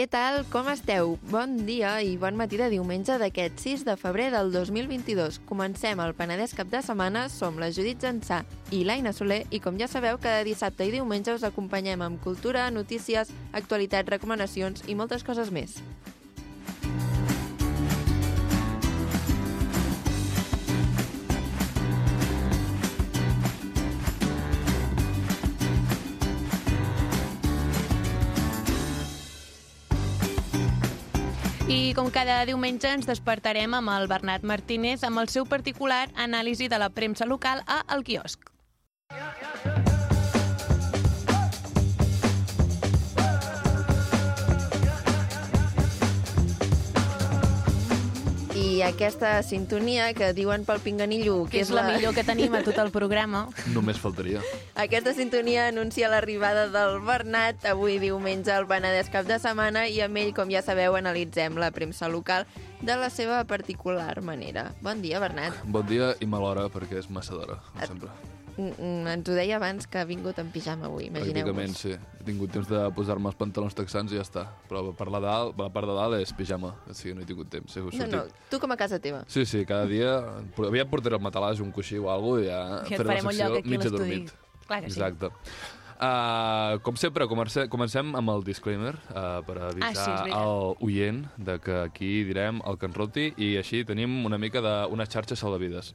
què tal? Com esteu? Bon dia i bon matí de diumenge d'aquest 6 de febrer del 2022. Comencem el Penedès Cap de Setmana, som la Judit Jansà i l'Aina Soler i com ja sabeu, cada dissabte i diumenge us acompanyem amb cultura, notícies, actualitats, recomanacions i moltes coses més. I com cada diumenge ens despertarem amb el Bernat Martínez amb el seu particular anàlisi de la premsa local a El Quiosc. I aquesta sintonia que diuen pel pinganillo, Que és la millor que tenim a tot el programa. Només faltaria. Aquesta sintonia anuncia l'arribada del Bernat avui diumenge al Penedès Cap de Setmana i amb ell, com ja sabeu, analitzem la premsa local de la seva particular manera. Bon dia, Bernat. Bon dia i mal hora, perquè és massa d'hora, com sempre. Mm, mm, Ens ho deia abans que ha vingut en pijama avui, Pràcticament, imagineu-vos. sí. He tingut temps de posar-me els pantalons texans i ja està. Però per la, dalt, per la part de dalt és pijama. O sigui, no he tingut temps. He No, sortit. no, tu com a casa teva. Sí, sí, cada dia... Aviat portaré el matalàs, un coixí o alguna cosa i ja et faré la secció lloc aquí a mig l'estudi. adormit. Clar que sí. Exacte. Uh, com sempre, comencem, comencem amb el disclaimer uh, per Ah, sí, avisar és veritat. al oient de que aquí direm el que ens roti i així tenim una mica d'una xarxa salvavides.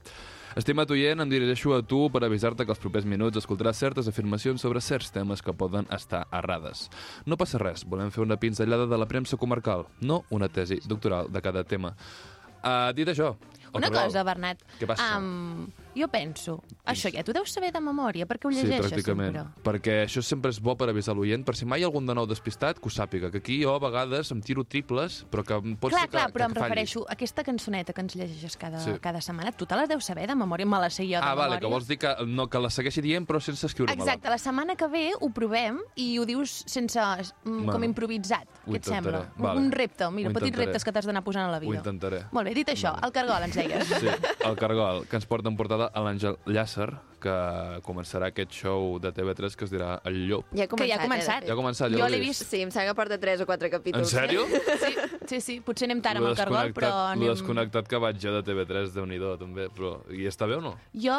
Estimat oient, em dirigeixo a tu per avisar-te que els propers minuts escoltaràs certes afirmacions sobre certs temes que poden estar errades. No passa res, volem fer una pinzellada de la premsa comarcal, no una tesi doctoral de cada tema. Uh, dit això... Una cosa, Bernat. Què passa? Um, jo penso, això ja t'ho deus saber de memòria, perquè ho Sí, llegeixes pràcticament. sempre. Perquè això sempre és bo per avisar l'oient, per si mai hi ha algun de nou despistat, que ho sàpiga, que aquí jo a vegades em tiro triples, però que em pot clar, ser que, clar, però que em falli. refereixo a aquesta cançoneta que ens llegeixes cada, Sí. cada setmana. Tu te la deus saber de memòria, me la sé jo de Ah, vale, memòria. que vols dir que, no, que la segueixi dient però sense escriure-me-la. Exacte, la setmana que ve ho provem i ho dius sense, mm, com Bueno, improvisat. Què et sembla? vale. Un repte, mira, petits reptes que t'has d'anar posant a la vida. Ho intentaré. Molt bé, dit això, Vale. el cargol ens deies. Sí, el Cargol, que ens porta en portada a l'Àngel Llàcer, que començarà aquest show de TV3 que es dirà El Llop. Ja ha començat, que ja ha començat. Eh? Ja ha començat, ja Jo l'he vist. Sí, em sembla que porta 3 o 4 En capítols. sèrio? Sí, sí, sí, potser anem tard amb Lo el cargol, però... lo Anem... desconnectat que vaig jo de TV3, déu nhi també. Però, I està bé o no? Jo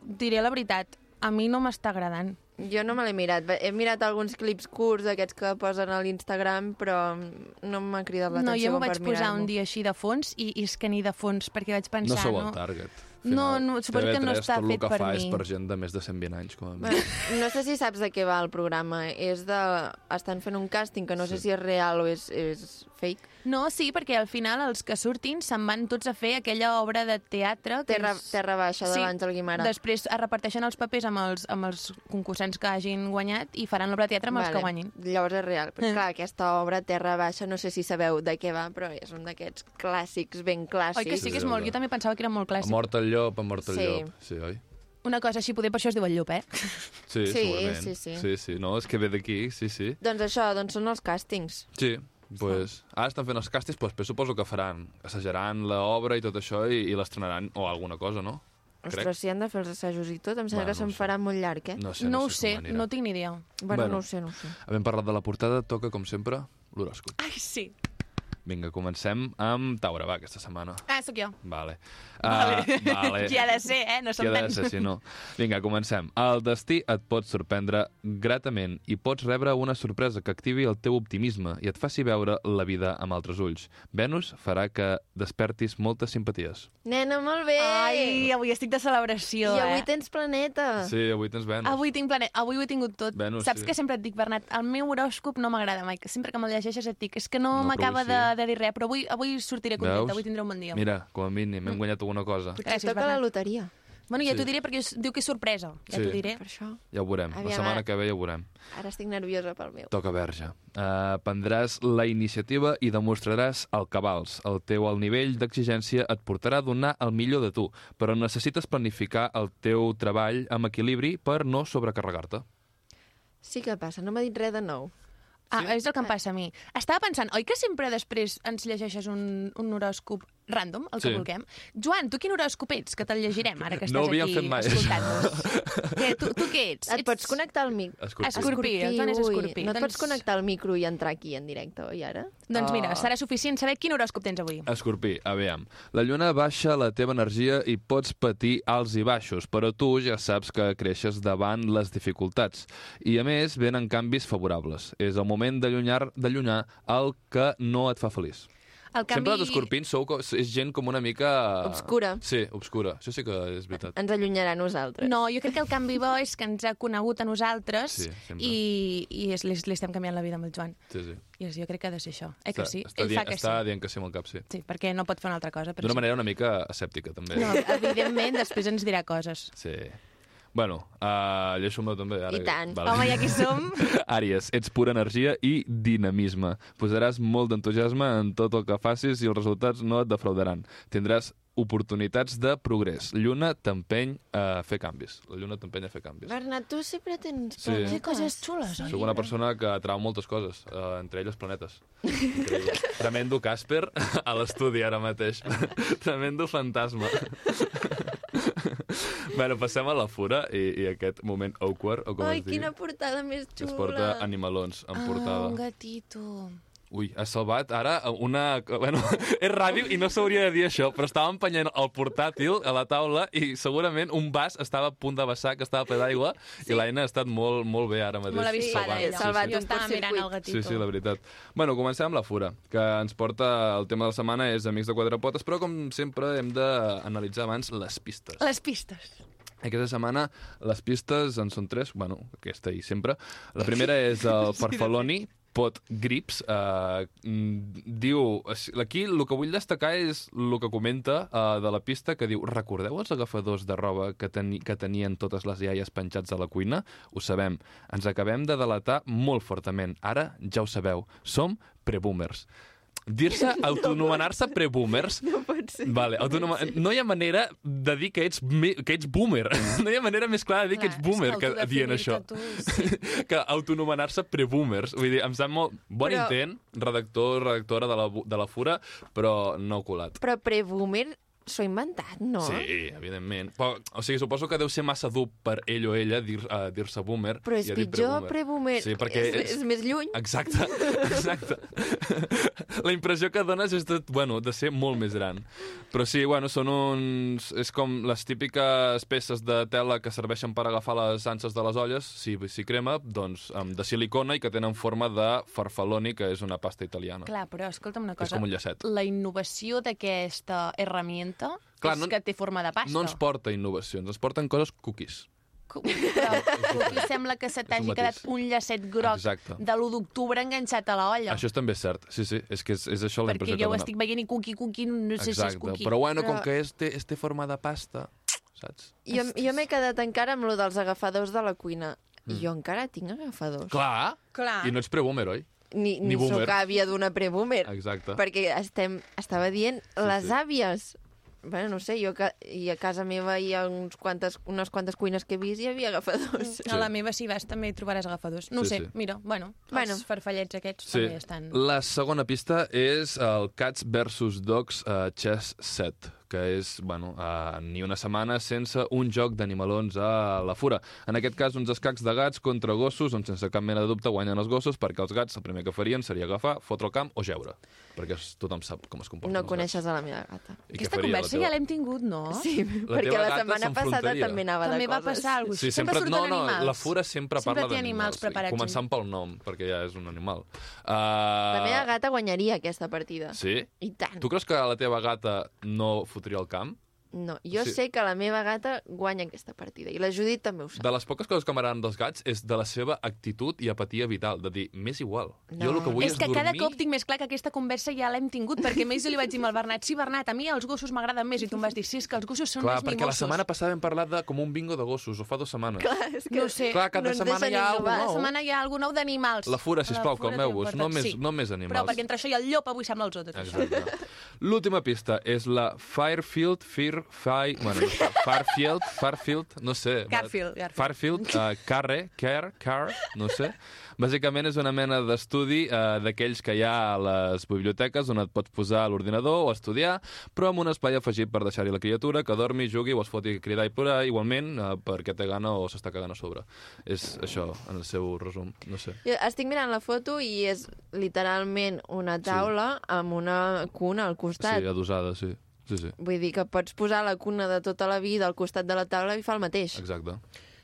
diré la veritat, a mi no m'està agradant. Jo no me l'he mirat. He mirat alguns clips curts, aquests que posen a l'Instagram, però no m'ha cridat No, l'atenció jo m'ho vaig per posar un dia així de fons i, i és que ni de fons, perquè vaig pensar... No sou no? el target. No, Al final, no, suposo que no TV3 està tot el fet que per fa mi. és per gent de més de 120 anys, com a mínim. No sé si saps de què va el programa. És de... Estan fent un càsting que no sé si és real o és, és fake. No, sí, perquè al final els que surtin se'n van tots a fer aquella obra de teatre... Que Terra, és... terra Baixa, de Sí, l'Àngel Guimara. Després es reparteixen els papers amb els, amb els concursants que hagin guanyat i faran l'obra de teatre amb els que guanyin. Llavors és real. Però Eh. clar, aquesta obra, Terra Baixa, no sé si sabeu de què va, però és un d'aquests clàssics, ben clàssics. Oi que sí que és molt? Jo també pensava que era molt Ha clàssic. mort el llop, ha mort el Sí. llop. Sí, oi? Una cosa així, poder per això es diu el llop, eh? Sí, Sí, segurament. sí, sí. sí, sí. No, és que ve d'aquí, sí, sí. Doncs això, doncs són els càstings. Sí, pues, ara estan fent els càstings, però després suposo que faran, assajaran l'obra i tot això i, i l'estrenaran o alguna cosa, no? Ostres, si han de fer els assajos i tot, em sembla Bueno, que se'n no sé. farà molt llarg, eh? No sé, no, no, ho sé, no tinc ni idea. Bueno, Bueno. no ho sé, no ho sé. Havent parlat de la portada, toca, com sempre, l'horòscop. Ai, sí. Vinga, comencem amb Taure, va, aquesta setmana. Ah, sóc jo. Vale. Vale. Uh, vale. Qui ha de ser, eh? No Qui som ha de ser, si no. Vinga, comencem. El destí et pot sorprendre gratament i pots rebre una sorpresa que activi el teu optimisme i et faci veure la vida amb altres ulls. Venus farà que despertis moltes simpaties. Nena, molt bé! Ai, avui estic de celebració, I avui eh? tens planeta. Sí, avui tens Venus. Avui tinc planet, avui ho he tingut tot. Venus, Saps sí. que sempre et dic, Bernat, el meu horòscop no m'agrada mai, que sempre que me'l llegeixes et dic, és que no, No, m'acaba avui de. De dir res, però avui, avui sortiré contenta, Veus? avui tindré un bon dia. Mira, com a mínim, hem guanyat alguna cosa. Potser Gràcies, toca la Bernat. loteria. Bueno, ja Sí. t'ho diré perquè es diu que és sorpresa, ja Sí. t'ho diré. Per això. Ja ho veurem. La Aviam, setmana ara. que ve ja ho veurem. Ara estic nerviosa pel meu. Toca verge. Uh, prendràs la iniciativa i demostraràs el cabals. El teu alt nivell d'exigència et portarà a donar el millor de tu, però necessites planificar el teu treball amb equilibri per no sobrecarregar-te. Sí que passa, no m'ha dit res de nou. Ah, és el que em passa a mi. Estava pensant, oi que sempre després ens llegeixes un, un horòscop random, el que Sí. vulguem. Joan, tu quin horòscop ets? Que te'l llegirem ara que estàs No ho havíem aquí fet mai, això. escoltant-nos. Què, tu, tu què ets? Et ets... pots connectar al micro? Escorpí. Escorpí, el Joan és ui, escorpí. No et Doncs- pots connectar al micro i entrar aquí en directe, oi, ara? Doncs mira, Ah. serà suficient saber quin horòscop tens avui. Escorpí, aviam. La lluna baixa la teva energia i pots patir alts i baixos, però tu ja saps que creixes davant les dificultats. I, a més, venen canvis favorables. És el moment d'allunyar d'allunyar el que no et fa feliç. El Sempre els escorpins sou, co- és gent com una mica... Obscura. Sí, obscura. Això sí que és veritat. Ens allunyarà a nosaltres. No, jo crec que el canvi bo és que ens ha conegut a nosaltres Sí, sempre. i, i és, li, li estem canviant la vida amb el Joan. Sí, sí. I és, jo crec que ha de ser això. Eh que sí? Està, Ell dient, fa que està sí. dient que sí amb el cap, sí. Sí, perquè no pot fer una altra cosa. Però D'una sí. manera una mica escèptica, també. No, evidentment, després ens dirà coses. Sí. Bueno, uh, el meu també. Ara, I tant. Home, ja aquí som. Àries, ets pura energia i dinamisme. Posaràs molt d'entusiasme en tot el que facis i els resultats no et defraudaran. Tindràs oportunitats de progrés. Lluna t'empeny a fer canvis. La lluna t'empeny a fer canvis. Bernat, tu sempre tens Sí. Té coses xules, oi? Soc una persona que atrau moltes coses, uh, entre elles planetes. Tremendo Casper a l'estudi ara mateix. Tremendo fantasma. Bueno, passem a la fura i, i aquest moment awkward, o com Ai, es digui, quina portada més que es xula. porta animalons en Ah, portada. un gatito. Ui, has salvat ara una... Bueno, és ràdio i no s'hauria de dir això, però estava empenyent el portàtil a la taula i segurament un vas estava a punt de vessar, que estava ple d'aigua, sí. i l'Aina ha estat molt, molt bé ara mateix. Molt avispada, ella. salvat jo un estava mirant el gatito. Sí, sí, la veritat. Bueno, comencem amb la fura, que ens porta el tema de la setmana és Amics de Quatre Potes, però com sempre hem d'analitzar abans les pistes. Les pistes. Aquesta setmana les pistes en són tres, bueno, aquesta i sempre. La primera és el Farfaloni, Pot Grips. Uh, diu... Aquí el que vull destacar és el que comenta uh, de la pista, que diu recordeu els agafadors de roba que, teni que tenien totes les iaies penjats a la cuina? Ho sabem. Ens acabem de delatar molt fortament. Ara ja ho sabeu. Som preboomers. Dir-se, autonomenar-se preboomers... No pot ser. Vale, autonoma... no hi ha manera de dir que ets, me... que ets boomer. No hi ha manera més clara de dir que ets boomer que, dient això. Tu, sí. que autonomenar-se preboomers. Vull dir, em sap molt... Bon Però- intent, redactor, redactora de la, de la fura, però no colat. Però pre-boomer s'ho ha inventat, no? Sí, evidentment. Però, o sigui, suposo que deu ser massa dur per ell o ella dir- uh, dir-se boomer. Però és i a dir pitjor pre-boomer. Sí, perquè és, és més lluny. Exacte, exacte. La impressió que dones és de, bueno, de ser molt més gran. Però sí, bueno, són uns... És com les típiques peces de tela que serveixen per agafar les anses de les olles, si, si crema, doncs de silicona i que tenen forma de farfaloni, que és una pasta italiana. Clar, però escolta'm una És cosa. com un llacet. La innovació d'aquesta herramienta Clar, és no- que té forma de pasta. No ens porta innovacions, ens porten coses cookies. Com- Però aquí sembla que se És t'hagi quedat un llacet groc Exacte. de l'1 d'octubre enganxat a la olla. Això és també cert, sí, sí, és que és, és això la perquè impressió jo que ho estic veient i cuqui, cuqui, no sé si és Exacte, cuqui. però bueno, com Però- que és, té, és té forma de pasta, saps? Jo, jo m'he quedat encara amb lo dels agafadors de la cuina. I jo encara tinc agafadors. Mm. Clar, Clar. i no ets pre-boomer, oi? Ni, Ni ni, sóc àvia d'una pre-boomer. Exacte. Perquè estem, estava dient les sí. àvies. Bueno, no sé, jo que, i a casa meva hi ha uns quantes, unes quantes cuines que he vist i hi havia agafadors. Sí. A la meva, si vas, també hi trobaràs agafadors. No ho Sí, sé, sí. mira, bueno, Bueno. els farfallets aquests Sí. també estan... La segona pista és el Cats vs Dogs uh, Chess Set, que és, bueno, uh, ni una setmana sense un joc d'animalons a la fura. En aquest cas, uns escacs de gats contra gossos, on sense cap mena de dubte guanyen els gossos, perquè els gats el primer que farien seria agafar, fotre el camp o jeure, perquè tothom sap com es comporten No els coneixes gats. a la meva gata. I Aquesta conversa teva- ja l'hem tingut, no? Sí, La perquè la setmana passada també anava També de va coses. passar alguna cosa. Sí, sempre, surten no, no, animals. la fura sempre, Sempre parla d'animals, començant pel nom, perquè ja és un animal. Uh, La meva gata guanyaria aquesta partida. Sí? I tant. Tu creus que la teva gata no fotria el camp? No, jo Sí. sé que la meva gata guanya aquesta partida. I la Judit també ho sap. De les poques coses que m'agraden dels gats és de la seva actitud i apatia vital, de dir, m'és igual. Jo No. el que vull És és, que cada dormir... cop tinc més clar que aquesta conversa ja l'hem tingut, perquè a més jo li vaig dir al Bernat, sí, Bernat, a mi els gossos m'agraden més, i tu em vas dir, sí, és que els gossos són Clar, més perquè la mimosos. setmana passada hem parlat de com un bingo de gossos, o fa dues setmanes. Clar, és No ho sé. Clar, cada no setmana hi ha La nou. setmana hi ha algun nou d'animals. La fura, sisplau, La fura calmeu-vos, no més- Sí. no més animals. Però perquè entre això i el llop avui sembla els altres. Això. L'última pista és la Firefield, Fear, Fi... Bueno, no sé, Farfield, Farfield, no sé. Garfield, Garfield. Farfield, uh, Carre, Car, Car, no sé. Bàsicament és una mena d'estudi uh, d'aquells que hi ha a les biblioteques on et pots posar a l'ordinador o estudiar, però amb un espai afegit per deixar-hi la criatura que dormi, jugui o es foti a cridar i plorar igualment uh, perquè té gana o s'està cagant a sobre. És això, en el seu resum, no sé. Jo estic mirant la foto i és literalment una taula amb una cuna al costat. Sí, adosada, sí. Sí, sí, Vull dir que pots posar la cuna de tota la vida al costat de la taula i fa el mateix. exacte.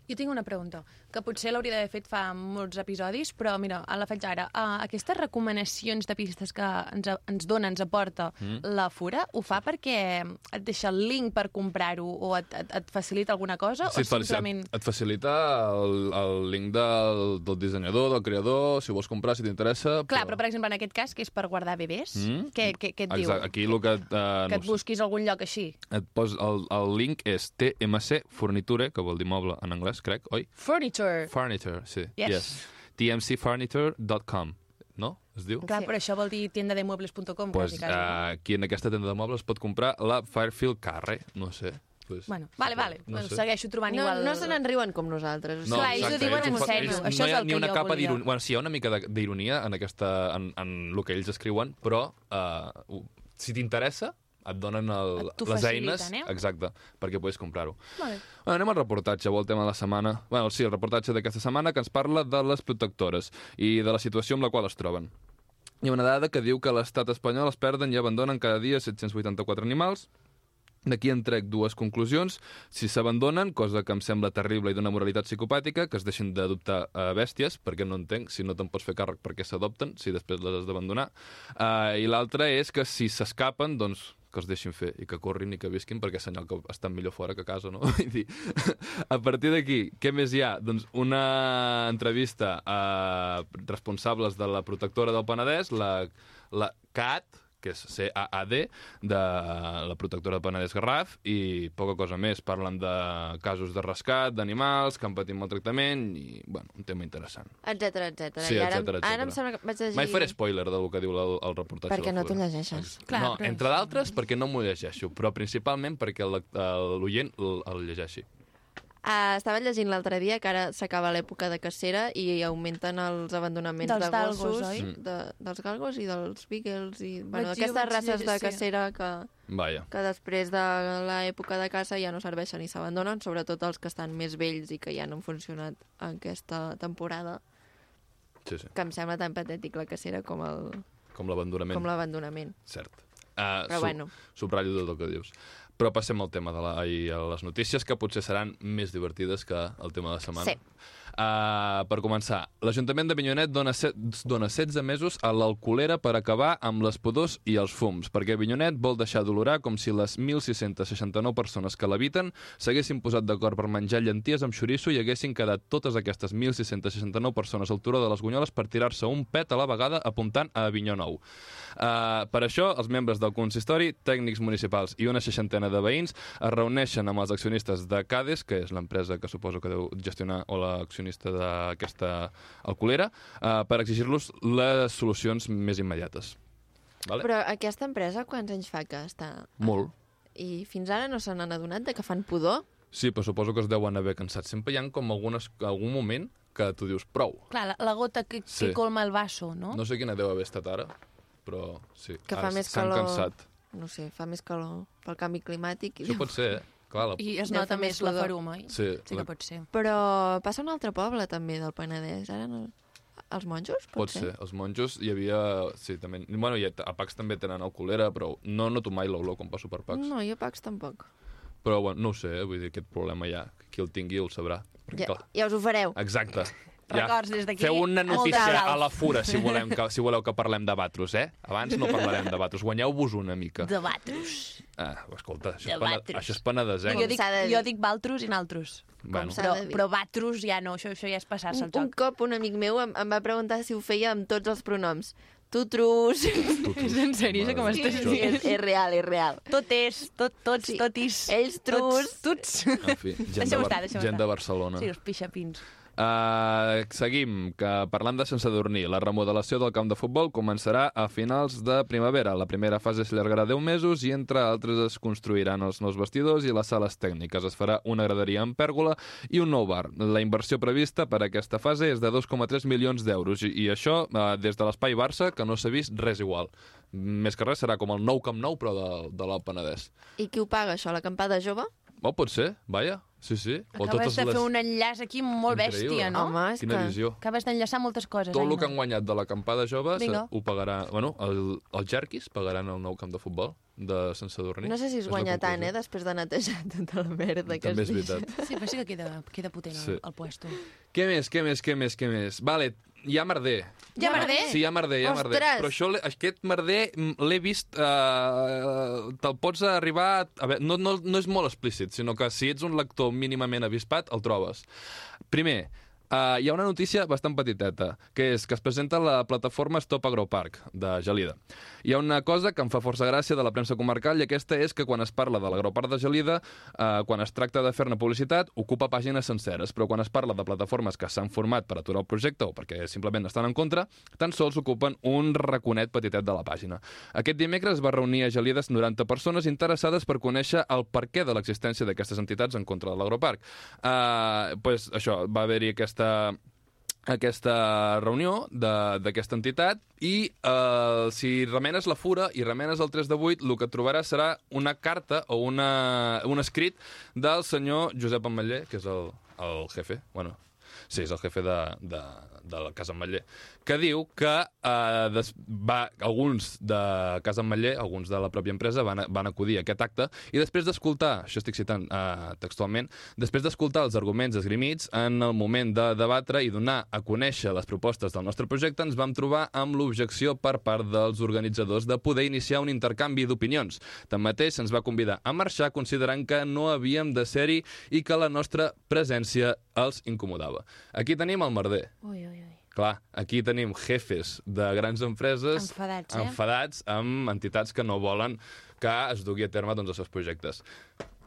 Jo tinc una pregunta, que potser l'hauria d'haver fet fa molts episodis, però mira, la faig ara. Uh, aquestes recomanacions de pistes que ens, ens dona, ens aporta mm. la Fura, ho fa perquè et deixa el link per comprar-ho o et, et, et facilita alguna cosa? Sí, o per, simplement... et, et facilita el, el link del, del dissenyador, del creador, si vols comprar, si t'interessa... Clar, però per exemple en aquest cas, que és per guardar bebès, Mm? què, què, què et diu? Exacte, aquí el que... Uh, Que et busquis algun lloc així. et pos, el, el link és TMC Forniture, que vol dir moble en anglès, crec, oi? Furniture. Furniture, sí. Yes. tmcfurniture.com, no? Es diu? Clar, Sí. però això vol dir tiendademuebles.com, Pues, quasi, quasi. no? uh, aquí en aquesta tenda de mobles pot comprar la Firefield Carre, no sé. Pues, Bueno, vale, vale. No No sé. segueixo trobant No, igual... no se n'en riuen com nosaltres. O sigui, No, Clar, ells ho diuen ells en sèrio. ells- Això no és hi ha el ni que una jo capa volia. d'ironia. Bueno, sí, hi ha una mica de- d'ironia en, aquesta, en, en el que ells escriuen, però uh, si t'interessa, et donen el, Et- les eines eh? exacte, perquè puguis comprar-ho. Vale. Bueno, anem al reportatge, o el tema de la setmana. Bueno, sí, el reportatge d'aquesta setmana que ens parla de les protectores i de la situació amb la qual es troben. Hi ha una dada que diu que l'estat espanyol es perden i abandonen cada dia 784 animals, D'aquí en trec dues conclusions. Si s'abandonen, cosa que em sembla terrible i d'una moralitat psicopàtica, que es deixin d'adoptar uh, bèsties, perquè no entenc, si no te'n pots fer càrrec perquè s'adopten, si després les has d'abandonar. Uh, I l'altra és que si s'escapen, doncs que es deixin fer i que corrin i que visquin perquè és senyal que estan millor fora que a casa, no? Dir, a partir d'aquí, què més hi ha? Doncs una entrevista a responsables de la protectora del Penedès, la, la CAT, que és C-A-A-D, de la protectora de Penedès Garraf, i poca cosa més. Parlen de casos de rescat d'animals que han patit maltractament i, bueno, un tema interessant. etcètera, etcètera. Sí, I ara, etcètera, ara em etcètera. sembla que vaig llegir... Mai faré spoiler del que diu el, el reportatge. Perquè no t'ho llegeixes. Clar, no, però- entre d'altres perquè no m'ho llegeixo, però principalment perquè el- l'oient el, el llegeixi. Uh, estava llegint l'altre dia que ara s'acaba l'època de cacera i augmenten els abandonaments Dels de galgos, gossos, oi? Mm. de, dels galgos i dels beagles i bueno, Vaig- jo aquestes races de sí. cacera que, Vaja, que després de l'època de caça ja no serveixen i s'abandonen, sobretot els que estan més vells i que ja no han funcionat en aquesta temporada, sí, sí. que em sembla tan patètic la cacera com el Com l'abandonament. com l'abandonament. Cert. Uh, Però bueno. Subratllo tot el que dius. Però passem al tema de la, ai, a les notícies, que potser seran més divertides que el tema de la setmana. Sí. Uh, per començar, l'Ajuntament de Vinyonet dona, set, dona 16 mesos a l'alcoholera per acabar amb les pudors i els fums, perquè Vinyonet vol deixar d'olorar com si les 1.669 persones que l'habiten s'haguessin posat d'acord per menjar llenties amb xoriço i haguessin quedat totes aquestes 1.669 persones al turó de les Gunyoles per tirar-se un pet a la vegada apuntant a Avinyó Nou. Uh, per això, els membres del consistori, tècnics municipals i una seixantena de veïns es reuneixen amb els accionistes de Cades, que és l'empresa que suposo que deu gestionar, o l'accionista d'aquesta alcoholera, uh, per exigir-los les solucions més immediates. Vale? Però aquesta empresa quants anys fa que està... Molt. I fins ara no se n'han adonat de que fan pudor? Sí, però suposo que es deuen haver cansat. Sempre hi ha com algunes, algun moment que tu dius prou. Clar, la, la gota que, Sí. que colma el vaso, no? No sé quina deu haver estat ara, però sí. Que fa ara més calor. cansat. No sé, fa més calor pel canvi climàtic. i Això pot ser, eh? Clar, la... I es Deu nota fer més més la pudor. farum, oi? Sí, sí la- que pot ser. Però passa a un altre poble, també, del Penedès. Ara no... Els monjos, pot, Pot ser. Els monjos hi havia... Sí, també... Bueno, i a Pax també tenen alcoholera, però no noto mai l'olor quan passo per Pax. No, jo Pax tampoc. Però, bueno, no ho sé, eh? vull dir, aquest problema ja, qui el tingui el sabrà. Ja, clar, ja us ho fareu. Exacte. Records des d'aquí. Feu una notícia a la fura, si, volem que, si voleu que parlem de Batros, eh? Abans no parlarem de Batros. Guanyeu-vos una mica. De batros. Ah, escolta, això, De és, pena... Això és penedès, eh? No, jo, dic, jo dic valtros i naltros. bueno, Però, però batros ja no, això, això ja és passar-se Un, el un joc. cop un amic meu em, em va preguntar si ho feia amb tots els pronoms. Tu, trus... És en sèrio, això m'estàs de Déu. dient? és, és real, és real. Tot és, tot, tots, Sí. totis. Ells trus. Tots, tots. En fi, gent, de, Bar gent estar. de Barcelona. Sí, els pixapins. Uh, seguim, que parlant de sense dormir, la remodelació del camp de futbol començarà a finals de primavera. La primera fase s'allargarà 10 mesos i, entre altres, es construiran els nous vestidors i les sales tècniques. Es farà una graderia en pèrgola i un nou bar. La inversió prevista per a aquesta fase és de 2,3 milions d'euros i, això uh, des de l'espai Barça, que no s'ha vist res igual. Més que res serà com el nou Camp Nou, però de, de l'Alt Penedès. I qui ho paga, això? L'acampada jove? Oh, pot ser, vaja. Sí, sí. Acabes de fer un enllaç aquí molt Increïble. bèstia, no? Home, és Quina que... visió. Acabes d'enllaçar moltes coses, Tot el Aina. que han guanyat de l'acampada jove se- ho pagarà... Bueno, el, els jerquis pagaran el nou camp de futbol de Sant Sadurní. No sé si es guanya tant, eh, després de netejar tota la merda que També es és deixa. veritat. Sí, però sí que queda, queda potent Sí. el, el puesto. Què més, què més, què més, què més? Vale, hi ha merder. Ja, merder? Sí, hi ha merder, hi ha merder. Ostres! Però això, aquest merder mm, l'he vist... Uh, Te'l pots arribar... A veure, no, no, no és molt explícit, sinó que si ets un lector mínimament avispat, el trobes. Primer, Uh, hi ha una notícia bastant petiteta, que és que es presenta la plataforma Stop Agropark, de Gelida. Hi ha una cosa que em fa força gràcia de la premsa comarcal, i aquesta és que quan es parla de l'agroparc de Gelida, uh, quan es tracta de fer-ne publicitat, ocupa pàgines senceres, però quan es parla de plataformes que s'han format per aturar el projecte o perquè simplement estan en contra, tan sols ocupen un raconet petitet de la pàgina. Aquest dimecres es va reunir a Gelides 90 persones interessades per conèixer el perquè de l'existència d'aquestes entitats en contra de l'agroparc. Uh, pues, això, va haver-hi aquesta aquesta reunió de- d'aquesta entitat i eh, si remenes la fura i remenes el 3 de 8, el que trobaràs serà una carta o una, un escrit del senyor Josep Ametller, que és el, el jefe, bueno, sí, és el jefe de, de, de la Casa Ametller, que diu que eh, des, va, alguns de Casa Ametller, alguns de la pròpia empresa, van, van acudir a aquest acte i després d'escoltar, això estic citant eh, textualment, després d'escoltar els arguments esgrimits, en el moment de debatre i donar a conèixer les propostes del nostre projecte, ens vam trobar amb l'objecció per part dels organitzadors de poder iniciar un intercanvi d'opinions. Tanmateix, se'ns va convidar a marxar considerant que no havíem de ser-hi i que la nostra presència els incomodava. Aquí tenim el merder. Ui, ui, ui. Clar, aquí tenim jefes de grans empreses Enfadats, eh? enfadats amb entitats que no volen que es dugui a terme doncs, els seus projectes.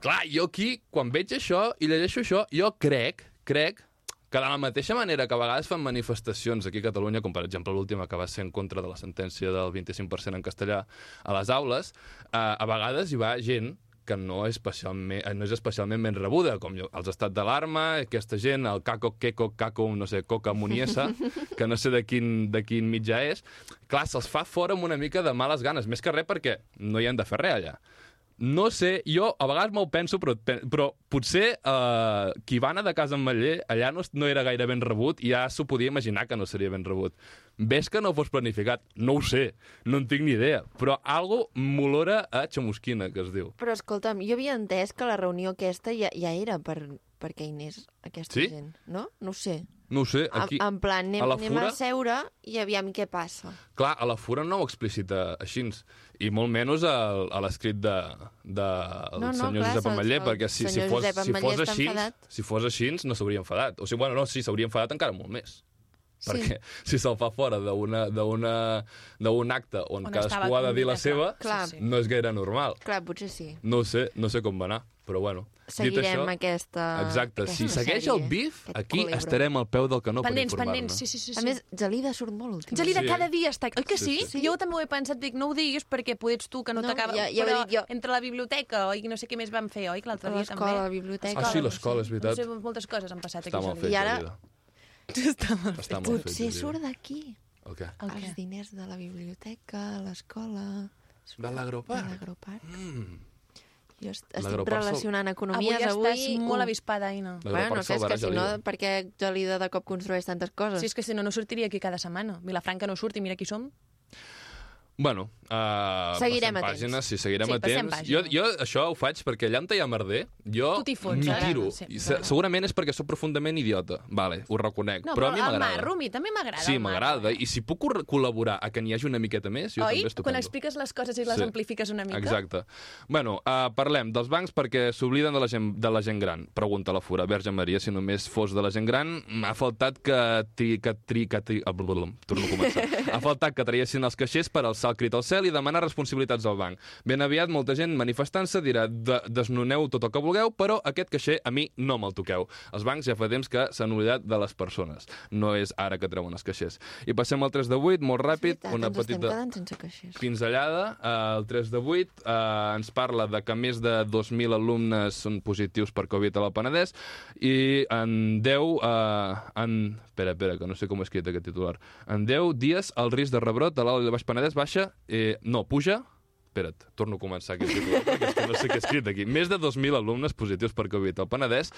Clar, jo aquí, quan veig això i llegeixo això, jo crec, crec que de la mateixa manera que a vegades fan manifestacions aquí a Catalunya, com per exemple l'última que va ser en contra de la sentència del 25% en castellà a les aules, eh, a vegades hi va gent que no és, especialment, eh, no és especialment ben rebuda, com els estats d'alarma, aquesta gent, el Caco, Queco, Caco, no sé, Coca Muniesa, que no sé de quin, de quin mitjà és, clar, se'ls fa fora amb una mica de males ganes, més que res perquè no hi han de fer res allà. No sé, jo a vegades m'ho penso, però, pe- però potser eh, qui va anar de casa amb Matller allà no, no era gaire ben rebut i ja s'ho podia imaginar que no seria ben rebut. Ves que no fos planificat? No ho sé, no en tinc ni idea, però algo m'olora a xamusquina, que es diu. Però escolta'm, jo havia entès que la reunió aquesta ja, ja era per, perquè hi anés aquesta Sí? gent, no? No ho sé. No ho sé, aquí... En, en plan, anem, a la anem fura? a seure i aviam què passa. Clar, a la fura no ho explicita així, i molt menys a, a l'escrit de, de el No, no, senyor clar, Josep Ametller, perquè si, si, fos, Josep si fos així, enfadat. si fos així, no s'hauria enfadat. O sigui, bueno, no, sí, s'hauria enfadat encara molt més. Sí. Perquè si se'l fa fora d'una- d'una- d'un acte on, On cadascú ha de dir la seva, clar. Sí, sí. no és gaire normal. Clar, potser sí. No sé, no sé com va anar, però bueno. Seguirem això, aquesta... Exacte, aquesta si segueix sèrie, el bif, aquí culebro. estarem al peu del canó Pendents, per informar-ne. pendents, sí, sí, sí. sí. A més, Gelida surt molt últimament. Gelida Sí, cada dia està... Oi que sí? Sí, sí. Jo també ho he pensat, dic, no ho diguis perquè ets tu, que no, No, t'acaba... ja- ja però dit jo. entre la biblioteca i no sé què més vam fer, oi? Que l'altre dia també. L'escola, la biblioteca... Ah, sí, l'escola, és veritat. No sé, moltes coses han passat Està aquí. Gelida. fet, I ara- Gelida. Està mal Està mal fet, Potser Gelida. surt d'aquí. El què? El què? Els diners de la biblioteca, l'escola... De De l'agroparc? l'agroparc. Mm. Jo est- estic relacionant Avui economies avui... estàs molt avispada, Aina. Bueno, no sé, és que si no, per què Gelida de cop construeix tantes coses? Sí, és que si no, no sortiria aquí cada setmana. Vilafranca no surt i mira qui som. Bueno, uh, Seguirem atents. pàgines, sí, seguirem Sí, a temps. Jo, jo això ho faig perquè allà on hi ha merder, jo m'hi tiro. Sí, I se, segurament és perquè sóc profundament idiota, vale, ho reconec, No, però, però, a mi m'agrada. a mi també m'agrada. Sí, m'agrada, eh? i si puc col·laborar a que n'hi hagi una miqueta més, jo Oi? també estupendo. Quan expliques les coses i les Sí. amplifiques una mica. Exacte. Bueno, uh, parlem dels bancs perquè s'obliden de, la gent, de la gent gran. Pregunta la fura. Verge Maria, si només fos de la gent gran, m'ha faltat que tri... Que tri, que tri... ah, torno a començar. ha faltat que traiessin els caixers per alçar llançar el crit al cel i demanar responsabilitats al banc. Ben aviat molta gent manifestant-se dirà de desnoneu tot el que vulgueu, però aquest caixer a mi no me'l toqueu. Els bancs ja fa temps que s'han oblidat de les persones. No és ara que treuen els caixers. I passem al 3 de 8, molt ràpid, Veritat, una petita pinzellada. Uh, el 3 de 8 uh, ens parla de que més de 2.000 alumnes són positius per Covid al Penedès i en 10... Uh, en... Espera, espera, que no sé com he escrit aquest titular. En 10 dies el risc de rebrot de l'Alt i Baix Penedès baixa... Eh, no, puja Espera't, torno a començar aquest titular, perquè que no sé què he escrit aquí. Més de 2.000 alumnes positius per Covid al Penedès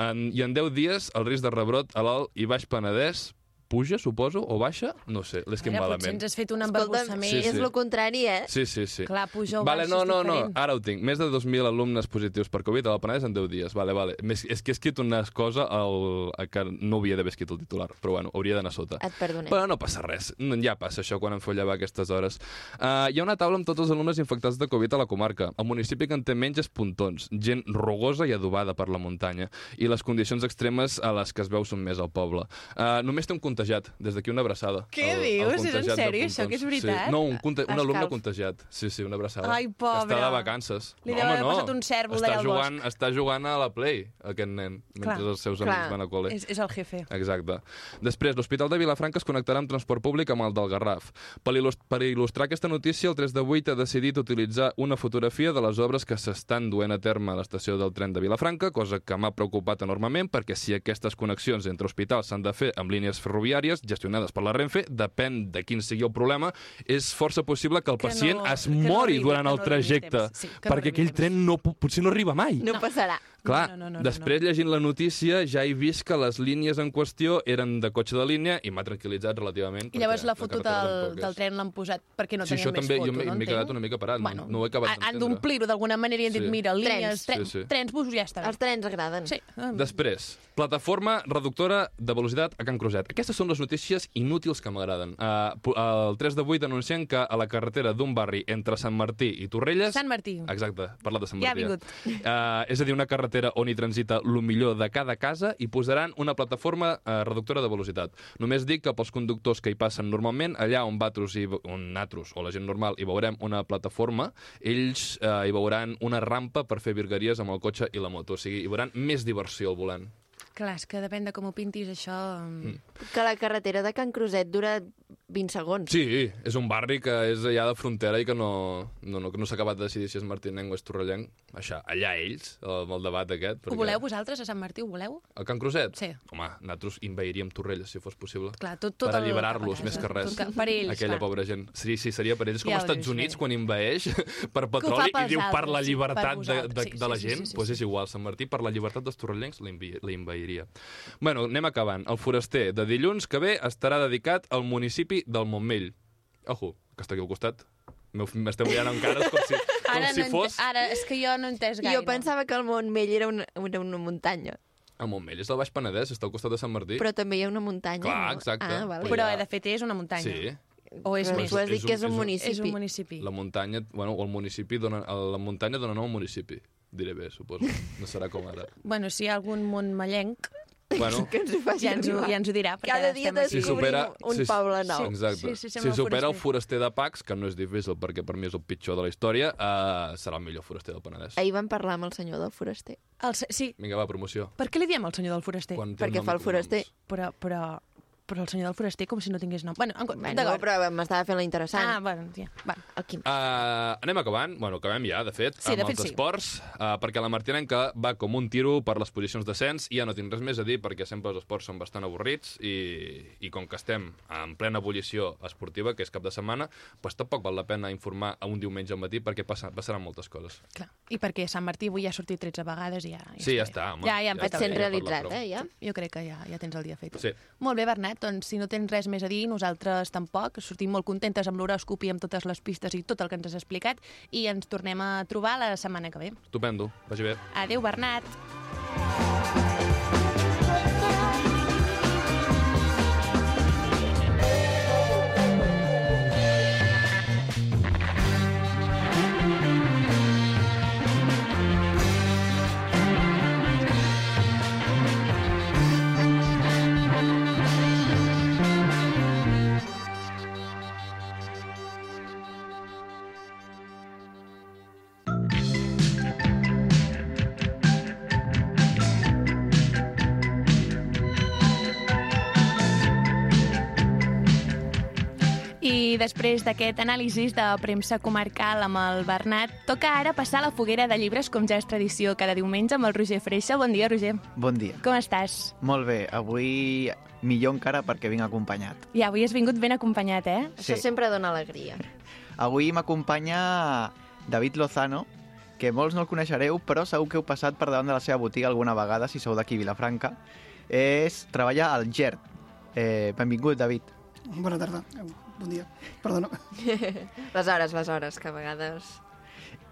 en, i en 10 dies el risc de rebrot a l'Alt i Baix Penedès puja, suposo, o baixa? No sé, l'he escrit Mira, potser malament. ens has fet un embarbussament. Sí, és sí. el contrari, eh? Sí, sí, sí. Clar, puja o vale, baixa no, és no, no, ara ho tinc. Més de 2.000 alumnes positius per Covid a la Penedès en 10 dies. Vale, vale. Més, és que he escrit una cosa al, que no havia d'haver escrit el titular, però bueno, hauria d'anar sota. Et perdonem. Però no passa res. No, Ja passa això quan em feu llevar a aquestes hores. Uh, hi ha una taula amb tots els alumnes infectats de Covid a la comarca. El municipi que en té menys és Pontons, gent rugosa i adobada per la muntanya. I les condicions extremes a les que es veu són més al poble. Uh, només té un contagiat. Des d'aquí una abraçada. Què El- el dius? És en sèrio, això, que és veritat? Sí. No, un, conta un alumne contagiat. Sí, sí, una abraçada. Ai, pobre. Que està de vacances. Li no, deu haver no. passat un cèrvol està d'allà al jugant, Està jugant a la Play, aquest nen, mentre Clar. els seus Clar. amics van a col·le. És, és el jefe. Exacte. Després, l'Hospital de Vilafranca es connectarà amb transport públic amb el del Garraf. Per, il·lus- per il·lustrar aquesta notícia, el 3 de 8 ha decidit utilitzar una fotografia de les obres que s'estan duent a terme a l'estació del tren de Vilafranca, cosa que m'ha preocupat enormement, perquè si aquestes connexions entre hospitals s'han de fer amb línies ferroviàries gestionades per la Renfe, depèn de quin sigui el problema, és força possible que el Que pacient no- es que no mori arribi, durant el no trajecte. Sí, que no perquè a aquell temps. tren no, po- potser no arriba mai. No passarà. Clar, No, no, no, no, després llegint la notícia ja he vist que les línies en qüestió eren de cotxe de línia i m'ha tranquil·litzat relativament. I llavors la foto del, del tren l'han posat perquè no Sí, tenien més també, foto, jo no m'he quedat una mica parat, no- bueno, no ho he acabat han- Han d'entendre. d'omplir-ho d'alguna manera i han dit, Sí. mira, línies, Sí, tren, sí. trens, busos, ja està bé. Els trens agraden. Sí. ah, Després, plataforma reductora de velocitat a Can Cruzet. Aquestes són les notícies inútils que m'agraden. Uh, el 3 de 8 anuncien que a la carretera d'un barri entre Sant Martí i Torrelles... Sant Martí. Exacte, parlat de Sant Ja ha Martí. vingut. Uh, és a dir, una carretera on hi transita el millor de cada casa i posaran una plataforma uh, reductora de velocitat. Només dic que pels conductors que hi passen normalment, allà on vatros i on natros o la gent normal hi veurem una plataforma, ells uh, hi veuran una rampa per fer virgueries amb el cotxe i la moto. O sigui, hi veuran més diversió al volant. Clar, és que depèn de com ho pintis, això... Mm. Que la carretera de Can Cruzet dura 20 segons. Sí, és un barri que és allà de frontera i que no, no, no, que no s'ha acabat de decidir si és martinenc o és torrellenc. Això, allà ells, amb el debat aquest. Ho voleu vosaltres, a Sant Martí, ho voleu? A Can Cruzet? Sí. Home, nosaltres invadiríem Torrelles, si fos possible. Clar, tot, tot per alliberar-los, més que res. Tot que- per ells, Aquella clar. pobra gent. Sí, sí, seria per ells. És com Ja als Estats dius Units, bé. quan invadeix per petroli i diu per la sí, per llibertat de, de, Sí, de la sí, sí, gent, sí, doncs sí. és igual. Sant Martí, per la llibertat dels torrellencs, la invi- la invadiria. Bueno, anem acabant. El foraster de dilluns que ve estarà dedicat al municipi del Montmell. Ojo, que està aquí al costat. M'esteu mirant amb cares com si, com Ara, si no fos... ara, és que jo no entès gaire. Jo pensava que el Montmell era una, era una muntanya, El Montmell és del Baix Penedès, està al costat de Sant Martí. però també hi ha una muntanya. Clar, no? exacte. Ah, vale. Però, Ja. de fet, és una muntanya. Sí. O és Però més? tu has És dit un- que és un és un- municipi. És un municipi. La muntanya, bueno, o el municipi dona, la muntanya dona nom al municipi. Diré bé, suposo. No serà com ara. Bueno, si hi ha algun montmellenc, Bueno, Que ens ho faci ja ens, ho, ja ens ho dirà. perquè Cada dia estem si supera... un si, poble nou. Exacte. Sí, sí, si supera el foraster. de Pax, que no és difícil perquè per mi és el pitjor de la història, uh, serà el millor foraster del Penedès. Ahir vam parlar amb el senyor del foraster. El, se- sí, Vinga, va, promoció. per què li diem al senyor del foraster? Quan Perquè fa el foraster. Però, però, però el senyor del foraster com si no tingués nom. Bueno, en, Bueno, d'acord. però m'estava fent la interessant. Ah, bueno, ja, va. Aquí. Uh, anem acabant, bueno, acabem ja, de fet, Sí, amb de fet, els sí. esports, uh, perquè la Martinenca va com un tiro per les posicions d'ascens i ja no tinc res més a dir perquè sempre els esports són bastant avorrits i, i com que estem en plena ebullició esportiva, que és cap de setmana, doncs tampoc val la pena informar a un diumenge al matí perquè passa, passaran moltes coses. Clar. I perquè Sant Martí avui ja ha sortit 13 vegades i ja... ja Sí, ja està, home. Ja, ja hem Ja fet Et està el sent bé, bé. ja realitzat, parla eh, ja? Jo crec que ja, ja tens el dia fet. Sí. Molt bé, Bernat, doncs si no tens res més a dir, nosaltres tampoc. Sortim molt contentes amb l'horòscop i amb totes les pistes i tot el que ens has explicat i ens tornem a trobar la setmana que ve. Estupendo, vagi bé. Adéu, Bernat! I després d'aquest anàlisi de premsa comarcal amb el Bernat, toca ara passar a la foguera de llibres, com ja és tradició cada diumenge, amb el Roger Freixa. Bon dia, Roger. Bon dia. Com estàs? Molt bé, avui millor encara perquè vinc acompanyat. Ja, avui has vingut ben acompanyat, eh? Això Sí. sempre dona alegria. Avui m'acompanya David Lozano, que molts no el coneixereu, però segur que heu passat per davant de la seva botiga alguna vegada, si sou d'aquí, Vilafranca. És, treballa al GERT. Eh, benvingut, David. Bona tarda. Bon dia. Perdona. Les hores, les hores, que a vegades...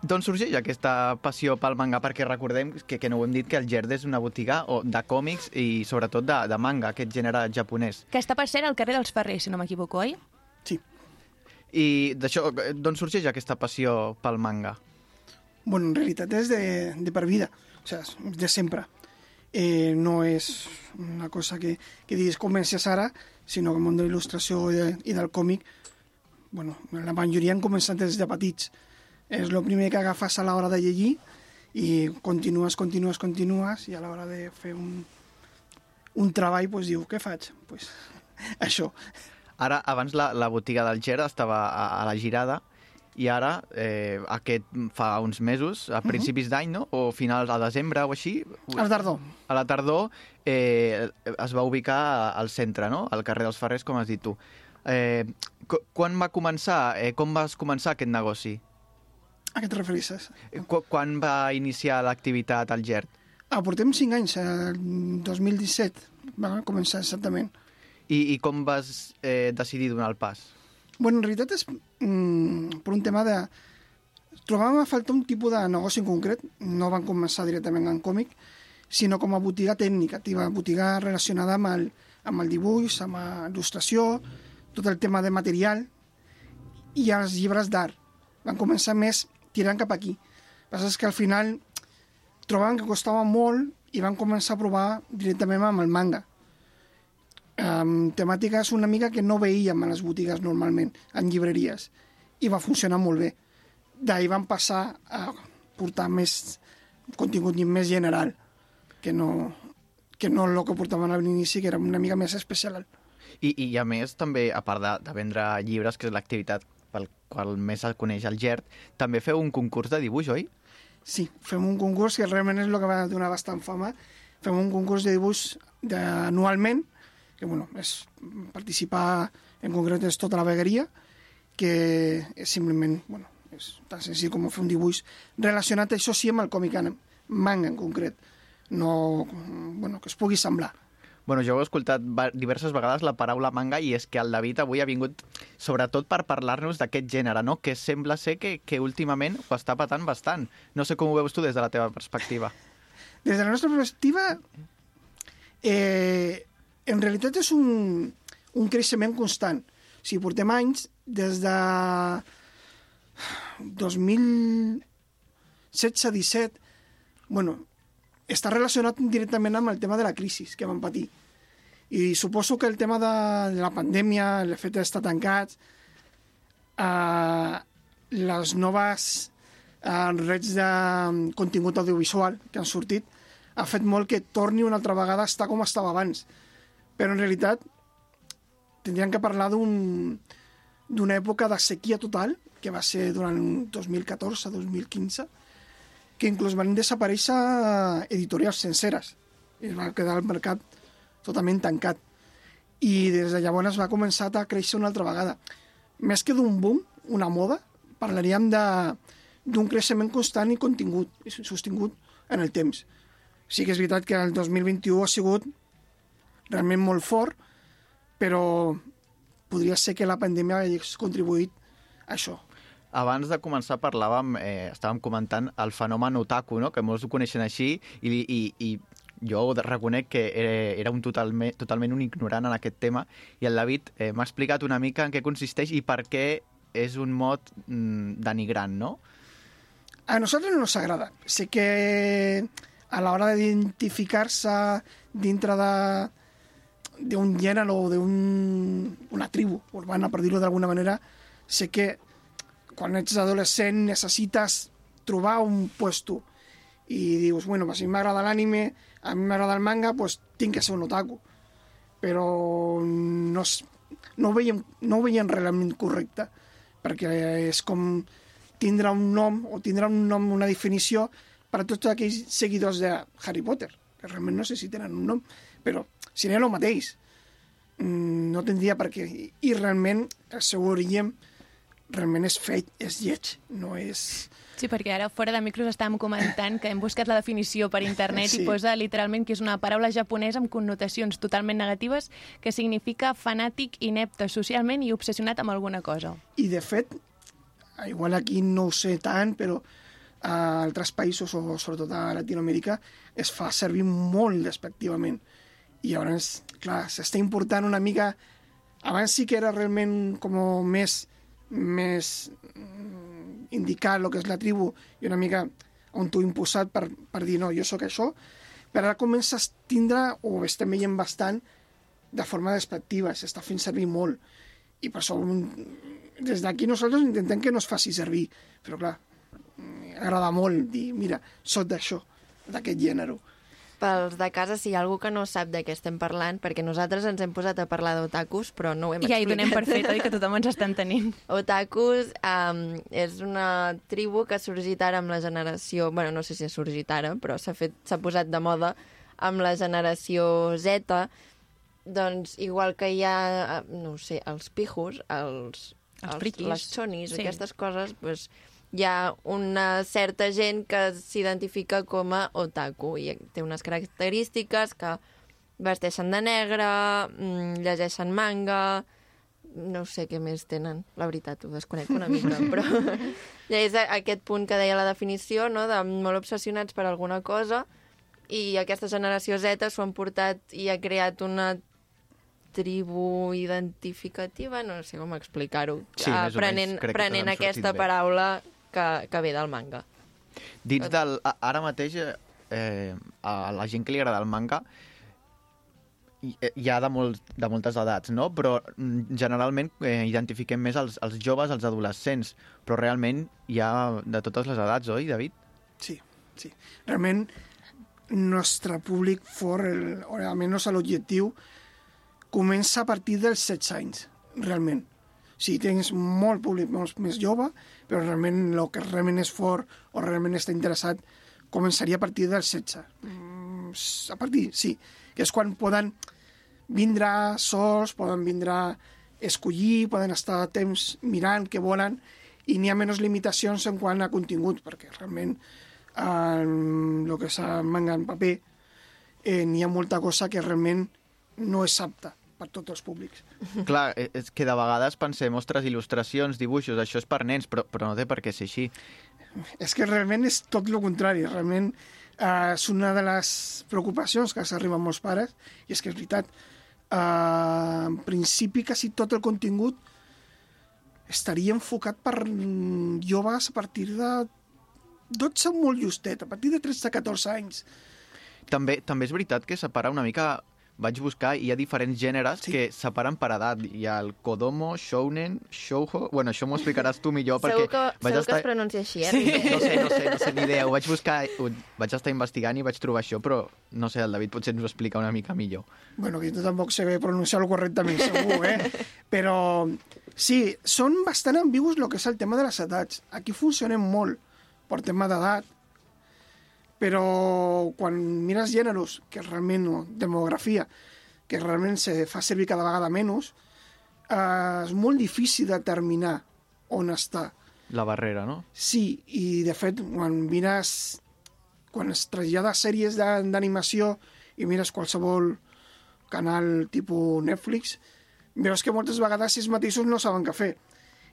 D'on sorgeix aquesta passió pel manga? Perquè recordem que, que no ho hem dit, que el GERT és una botiga o, de còmics i sobretot de, de manga, aquest gènere japonès. Que està per cert al carrer dels Ferrers, si no m'equivoco, oi? Sí. I d'això, d'on sorgeix aquesta passió pel manga? Bueno, en realitat és de, de per vida. O sea, de sempre. Eh, no és una cosa que, que diguis comences ara, sinó que el món de la il·lustració i, de, i del còmic, bueno, la majoria han començat des de petits. És el primer que agafes a l'hora de llegir i continues, continues, continues i a l'hora de fer un, un treball pues, diu, què faig? Pues, això. Ara, abans la, la botiga del Ger estava a, a la girada i ara, eh, aquest fa uns mesos, a principis d'any, no? O finals a desembre o així, El tardor. a la tardor eh, es va ubicar al centre, no? Al carrer dels Ferrers, com has dit tu. Eh, qu- quan va començar, eh, com vas començar aquest negoci? A què et refereixes? Qu quan va iniciar l'activitat al GERT? Ah, portem 5 anys, el 2017 va començar exactament. I, i com vas eh, decidir donar el pas? Bueno, en realitat és mm, per un tema de... Trobàvem a faltar un tipus de negoci en concret, no van començar directament en còmic, sinó com a botiga tècnica, tiva botiga relacionada amb el, amb el dibuix, amb la il·lustració, tot el tema de material i els llibres d'art. Van començar més tirant cap aquí. El que passa és que al final trobaven que costava molt i van començar a provar directament amb el manga amb temàtiques una mica que no veíem a les botigues normalment, en llibreries, i va funcionar molt bé. D'ahir van passar a portar més contingut més general, que no, que no el que portaven a l'inici, que era una mica més especial. I, i a més, també, a part de, de vendre llibres, que és l'activitat pel qual més el coneix el GERT, també feu un concurs de dibuix, oi? Sí, fem un concurs que realment és el que va donar bastant fama. Fem un concurs de dibuix de, anualment, que bueno, és participar en concret és tota la vegueria, que és simplement, bueno, és tan senzill com fer un dibuix relacionat, això sí, amb el còmic en manga en concret, no, bueno, que es pugui semblar. Bueno, jo heu escoltat diverses vegades la paraula manga i és que el David avui ha vingut sobretot per parlar-nos d'aquest gènere, no? que sembla ser que, que últimament ho està patant bastant. No sé com ho veus tu des de la teva perspectiva. Des de la nostra perspectiva, eh, en realitat és un, un creixement constant. O sigui, portem anys des de 2016-17, bueno, està relacionat directament amb el tema de la crisi que vam patir. I suposo que el tema de, la pandèmia, el fet d'estar tancats, eh, les noves eh, rets de contingut audiovisual que han sortit, ha fet molt que torni una altra vegada a estar com estava abans. Però en realitat tindríem que parlar d'un d'una època de sequia total, que va ser durant 2014-2015, que inclús van desaparèixer editorials senceres. I es va quedar el mercat totalment tancat. I des de llavors va començar a créixer una altra vegada. Més que d'un boom, una moda, parlaríem d'un creixement constant i contingut, i sostingut en el temps. Sí que és veritat que el 2021 ha sigut realment molt fort, però podria ser que la pandèmia hagués contribuït a això. Abans de començar parlàvem, eh, estàvem comentant el fenomen otaku, no? que molts ho coneixen així, i, i, i jo reconec que era, era un totalment, totalment un ignorant en aquest tema, i el David eh, m'ha explicat una mica en què consisteix i per què és un mot mm, denigrant, no? A nosaltres no nos agrada. Sé que a l'hora d'identificar-se dintre de d'un gènere o d'una tribu urbana, per dir-ho d'alguna manera, sé que quan ets adolescent necessites trobar un puesto i dius, bueno, si m'agrada l'anime, a mi m'agrada el manga, pues tinc que ser un otaku. Però no, no ho veiem, no ho veiem realment correcte, perquè és com tindrà un nom o tindrà un nom, una definició per a tots aquells seguidors de Harry Potter, que realment no sé si tenen un nom, però seria el mateix. Mm, No tindria per què. I, i realment el seu origen realment és feit, és lleig, no és... Sí, perquè ara fora de micros estàvem comentant que hem buscat la definició per internet. Sí. i posa literalment que és una paraula japonesa amb connotacions totalment negatives que significa fanàtic, inepte socialment i obsessionat amb alguna cosa. I, de fet, igual aquí no ho sé tant, però a altres països, o sobretot a Latinoamèrica, es fa servir molt despectivament. I llavors, clar, s'està important una mica... Abans sí que era realment com més, més mm, indicar el que és la tribu i una mica on t'ho imposat per, per dir no, jo sóc això, però ara comença a tindre, o estem veient bastant, de forma despectiva, s'està fent servir molt. I per això mm, des d'aquí nosaltres intentem que no es faci servir. Però clar, mm, agrada molt dir, mira, sóc d'això, d'aquest gènere. Pels de casa, si hi ha algú que no sap de què estem parlant, perquè nosaltres ens hem posat a parlar d'otakus, però no ho hem I ja hi donem per explicat. fet, oi, que tothom ens està entenent. Otakus um, és una tribu que ha sorgit ara amb la generació... bueno, no sé si ha sorgit ara, però s'ha fet s'ha posat de moda amb la generació Z. Doncs igual que hi ha, eh, no sé, els pijos, els, Els priquis. les xonis, Sí. aquestes coses, doncs, hi ha una certa gent que s'identifica com a otaku i té unes característiques que vesteixen de negre, mm, llegeixen manga, no sé què més tenen, la veritat, ho desconec una mica, però ja és a- aquest punt que deia la definició, no?, de molt obsessionats per alguna cosa, i aquesta generació Z s'ho han portat i ha creat una tribu identificativa, no sé com explicar-ho, Sí, menys, prenent, prenent aquesta paraula que, que ve del manga. Dins del... a- Ara mateix, eh, a la gent que li agrada el manga, hi hi ha de, molt, de moltes edats, no? Però mm, generalment eh, identifiquem més els, els joves, els adolescents, però realment hi ha de totes les edats, oi, David? Sí, sí. Realment, nostre públic fort, el, o almenys l'objectiu, comença a partir dels 16 anys, realment. Sí, tens molt públic molt més jove, però realment el que realment és fort o realment està interessat començaria a partir dels 16. Mm, a partir, sí, que és quan poden vindre sols, poden vindre escollir, poden estar temps mirant què volen i n'hi ha menys limitacions en quant a contingut, perquè realment el, el que és manga en paper eh, n'hi ha molta cosa que realment no és apta per tots els públics. Clar, eh, és que de vegades pensem, ostres, il·lustracions, dibuixos, això és per nens, però, però no té per què ser així. És que realment és tot el contrari, realment eh, és una de les preocupacions que s'arriben molts pares, i és que és veritat, eh, en principi quasi tot el contingut estaria enfocat per joves a partir de 12 molt justet, a partir de 13-14 anys. També, també és veritat que separa una mica... Vaig buscar i hi ha diferents gèneres Sí. que separen per edat. Hi ha el Kodomo, Shounen, Shoujo... Bueno, això m'ho explicaràs tu millor perquè segur que, vaig segur estar... que es pronuncia així, eh? Sí, no sé, no sé, no sé ni idea. Ho vaig buscar, ho, vaig estar investigant i vaig trobar això, però no sé, el David potser ens ho explica una mica millor. Bueno, que jo tampoc sé pronunciar-lo correctament, segur, eh? Però sí, són bastant ambigus el que és el tema de les edats. Aquí funcionen molt per tema d'edat, però quan mires gèneres, que realment, no, demografia, que realment se fa servir cada vegada menys, eh, és molt difícil determinar on està. La barrera, no? Sí, i de fet, quan mires... Quan es trasllada sèries d'animació i mires qualsevol canal tipus Netflix, veus que moltes vegades ells mateixos no saben què fer.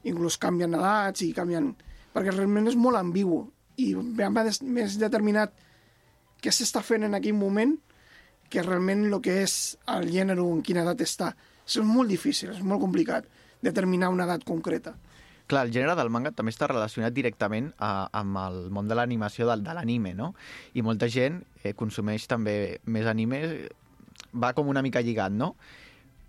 Inclús canvien edats i canvien... Perquè realment és molt ambigu. I més, més determinat què s'està fent en aquell moment que realment el que és el gènere en quina edat està. És molt difícil, és molt complicat determinar una edat concreta. Clar, el gènere del manga també està relacionat directament a, amb el món de l'animació del, de l'anime, no? I molta gent eh, consumeix també més anime, va com una mica lligat, no?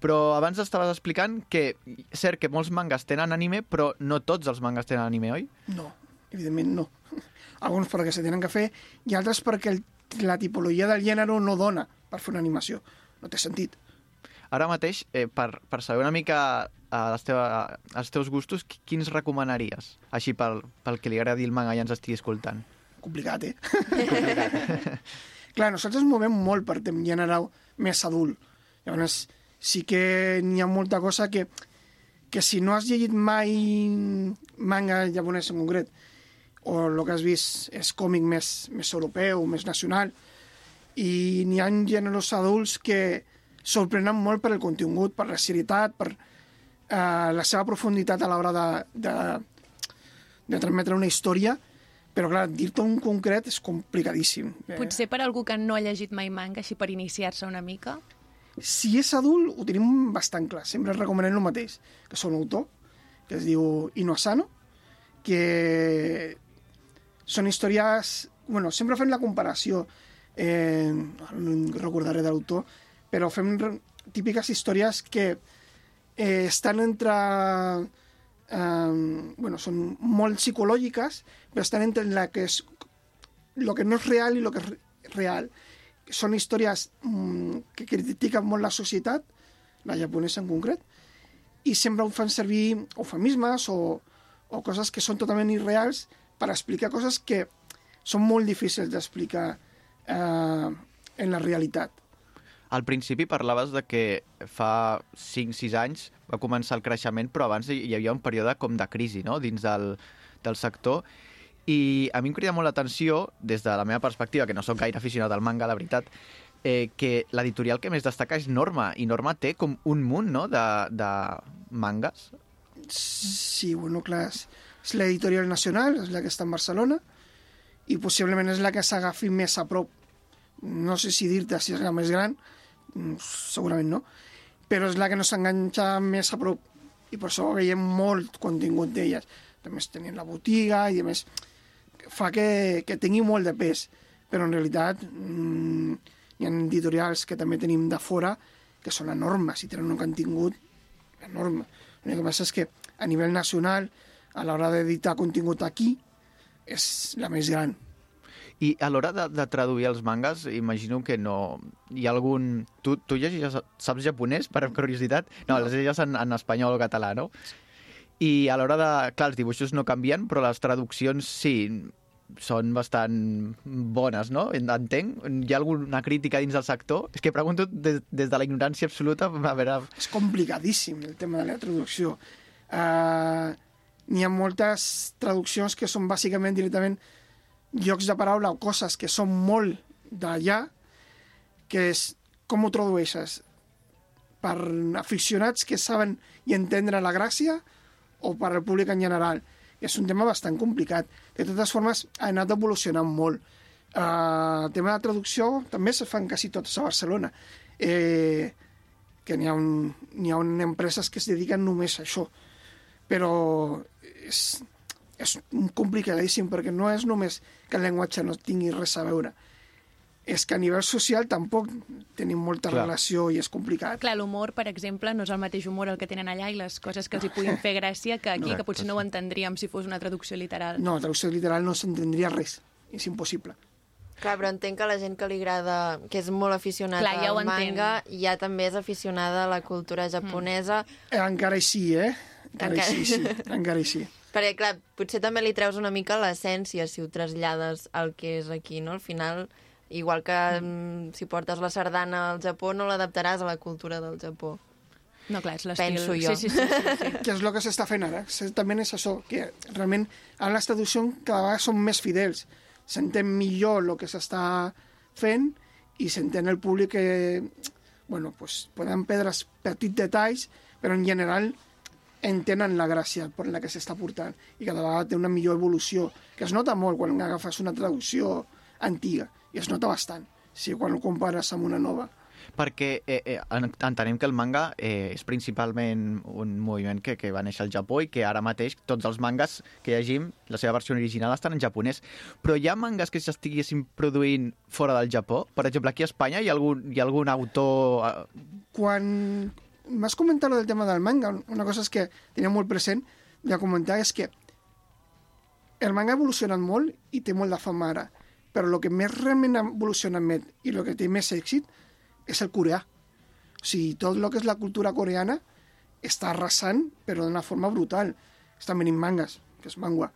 Però abans estaves explicant que, cert que molts mangas tenen anime, però no tots els mangas tenen anime, oi? No, evidentment no. Alguns perquè se tenen que fer i altres perquè el, la tipologia del gènere no dona per fer una animació. No té sentit. Ara mateix, eh, per, per saber una mica eh, les teva, els teus gustos, qui- quins recomanaries? Així pel, pel que li agradi el manga i ens estigui escoltant. Complicat, eh? Clar, nosaltres ens movem molt per un gènere més adult. Llavors, sí que n'hi ha molta cosa que, que si no has llegit mai manga japonès en concret, o el que has vist és còmic més, més europeu, més nacional, i n'hi ha gèneres adults que sorprenen molt per el contingut, per la serietat, per eh, la seva profunditat a l'hora de, de, de transmetre una història, però clar, dir-te un concret és complicadíssim. Eh, Potser per algú que no ha llegit mai manga, així per iniciar-se una mica. si és adult, ho tenim bastant clar. Sempre recomanem el mateix, que són autor, que es diu Ino Asano, que són històries... Bueno, sempre fem la comparació, eh, no recordaré de l'autor, però fem típiques històries que eh, estan entre... Eh, bueno, són molt psicològiques, però estan entre la que és lo que no és real i lo que és re- real. Són històries mm, que critiquen molt la societat, la japonesa en concret, i sempre ho fan servir eufemismes o, o coses que són totalment irreals per explicar coses que són molt difícils d'explicar eh, en la realitat. Al principi parlaves de que fa 5-6 anys va començar el creixement, però abans hi havia un període com de crisi no? dins del, del sector. I a mi em crida molt l'atenció, des de la meva perspectiva, que no sóc gaire aficionat al manga, la veritat, eh, que l'editorial que més destaca és Norma, i Norma té com un munt no? de, de mangas. Sí, bueno, clar, és, és l'editorial nacional, és la que està en Barcelona, i possiblement és la que s'agafi més a prop. No sé si dir-te si és la més gran, mm, segurament no, però és la que no s'enganxa més a prop, i per això veiem molt contingut d'elles. A més, tenien la botiga, i a més, fa que, que tingui molt de pes, però en realitat mm, hi ha editorials que també tenim de fora que són enormes i tenen un contingut enorme. L'únic que passa és que a nivell nacional, a l'hora d'editar contingut aquí, és la més gran. I a l'hora de, de traduir els mangas, imagino que no... Hi ha algun... Tu, tu llegeixes, saps japonès, per curiositat? No, les llegeixes en, en espanyol o català, no? I a l'hora de... Clar, els dibuixos no canvien, però les traduccions sí, són bastant bones, no? Entenc. Hi ha alguna crítica dins del sector? És que pregunto des, des de la ignorància absoluta, a veure... És complicadíssim el tema de la traducció. Uh, N'hi ha moltes traduccions que són bàsicament directament llocs de paraula o coses que són molt d'allà, que és com ho tradueixes? Per aficionats que saben i entendre la gràcia o per al públic en general? És un tema bastant complicat. De totes formes, ha anat evolucionant molt. Uh, el tema de traducció també se fan quasi totes a Barcelona. Eh, que n'hi ha, un, n'hi ha un empreses que es dediquen només a això. Però és, és complicadíssim perquè no és només que el llenguatge no tingui res a veure. És que a nivell social tampoc tenim molta Clar. Relació i és complicat. Clar, l'humor, per exemple, no és el mateix humor el que tenen allà i les coses que els hi puguin fer gràcia que aquí, Exacte, que potser no ho entendríem si fos una traducció literal. No, traducció literal no s'entendria res. És impossible. Clar, però entenc que la gent que li agrada, que és molt aficionada Clar, ja al manga, entenc. ja també és aficionada a la cultura japonesa, Eh, encara hi sí, eh? Encara, Encara- hi sí, sí. Encara hi sí. perquè, clar, potser també li treus una mica l'essència si ho trasllades al que és aquí, no? Al final, igual que mm. si portes la sardana al Japó, no l'adaptaràs a la cultura del Japó. No, clar, és l'estil. Penso jo. Sí, sí, sí, sí, sí. que és el que s'està fent ara. També és això, que realment ara les traduccions cada vegada són més fidels. S'entén millor el que s'està fent i s'entén el públic que, bueno, pues, poden perdre els petits detalls, però en general entenen la gràcia per la que s'està portant i cada vegada té una millor evolució, que es nota molt quan agafes una traducció antiga, i es nota bastant, si quan ho compares amb una nova. Perquè eh, eh, en- entenem que el manga eh, és principalment un moviment que, que va néixer al Japó i que ara mateix tots els mangas que llegim, la seva versió original, estan en japonès. Però hi ha mangas que s'estiguessin produint fora del Japó? Per exemple, aquí a Espanya hi ha algun, hi ha algun autor... eh, quan m'has comentat lo del tema del manga, una cosa és que tenia molt present de comentar és que el manga ha evolucionat molt i té molt de fama ara, però el que més realment ha evolucionat més i el que té més èxit és el coreà. O sigui, tot el que és la cultura coreana està arrasant, però d'una forma brutal. Estan venint mangas, que és mangua,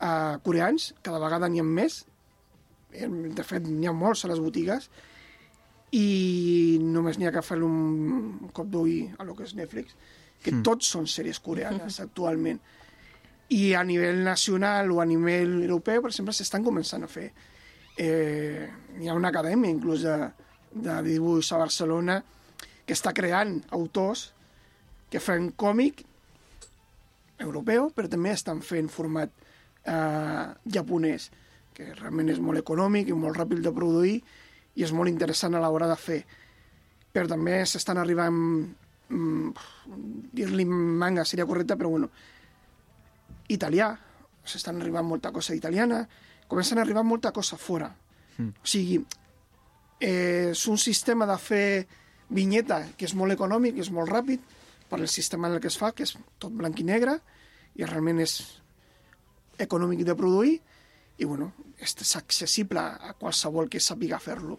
uh, coreans, cada vegada n'hi ha més, Eh, de fet n'hi ha molts a les botigues, i només n'hi ha que fer un cop d'ull a lo que és Netflix, que mm. tots són sèries coreanes actualment. I a nivell nacional o a nivell europeu, per exemple, s'estan començant a fer. Eh, hi ha una acadèmia, inclús, de, de dibuix a Barcelona, que està creant autors que fan còmic europeu, però també estan fent format eh, japonès, que realment és molt econòmic i molt ràpid de produir, i és molt interessant a l'hora de fer. Però també s'estan arribant... Mm, dir-li manga seria correcte, però bueno, italià, s'estan arribant molta cosa italiana, comencen a arribar molta cosa fora. Mm. O sigui, eh, és un sistema de fer vinyeta que és molt econòmic, que és molt ràpid, per el sistema en el que es fa, que és tot blanc i negre, i realment és econòmic de produir, i bueno, és accessible a qualsevol que sàpiga fer-lo.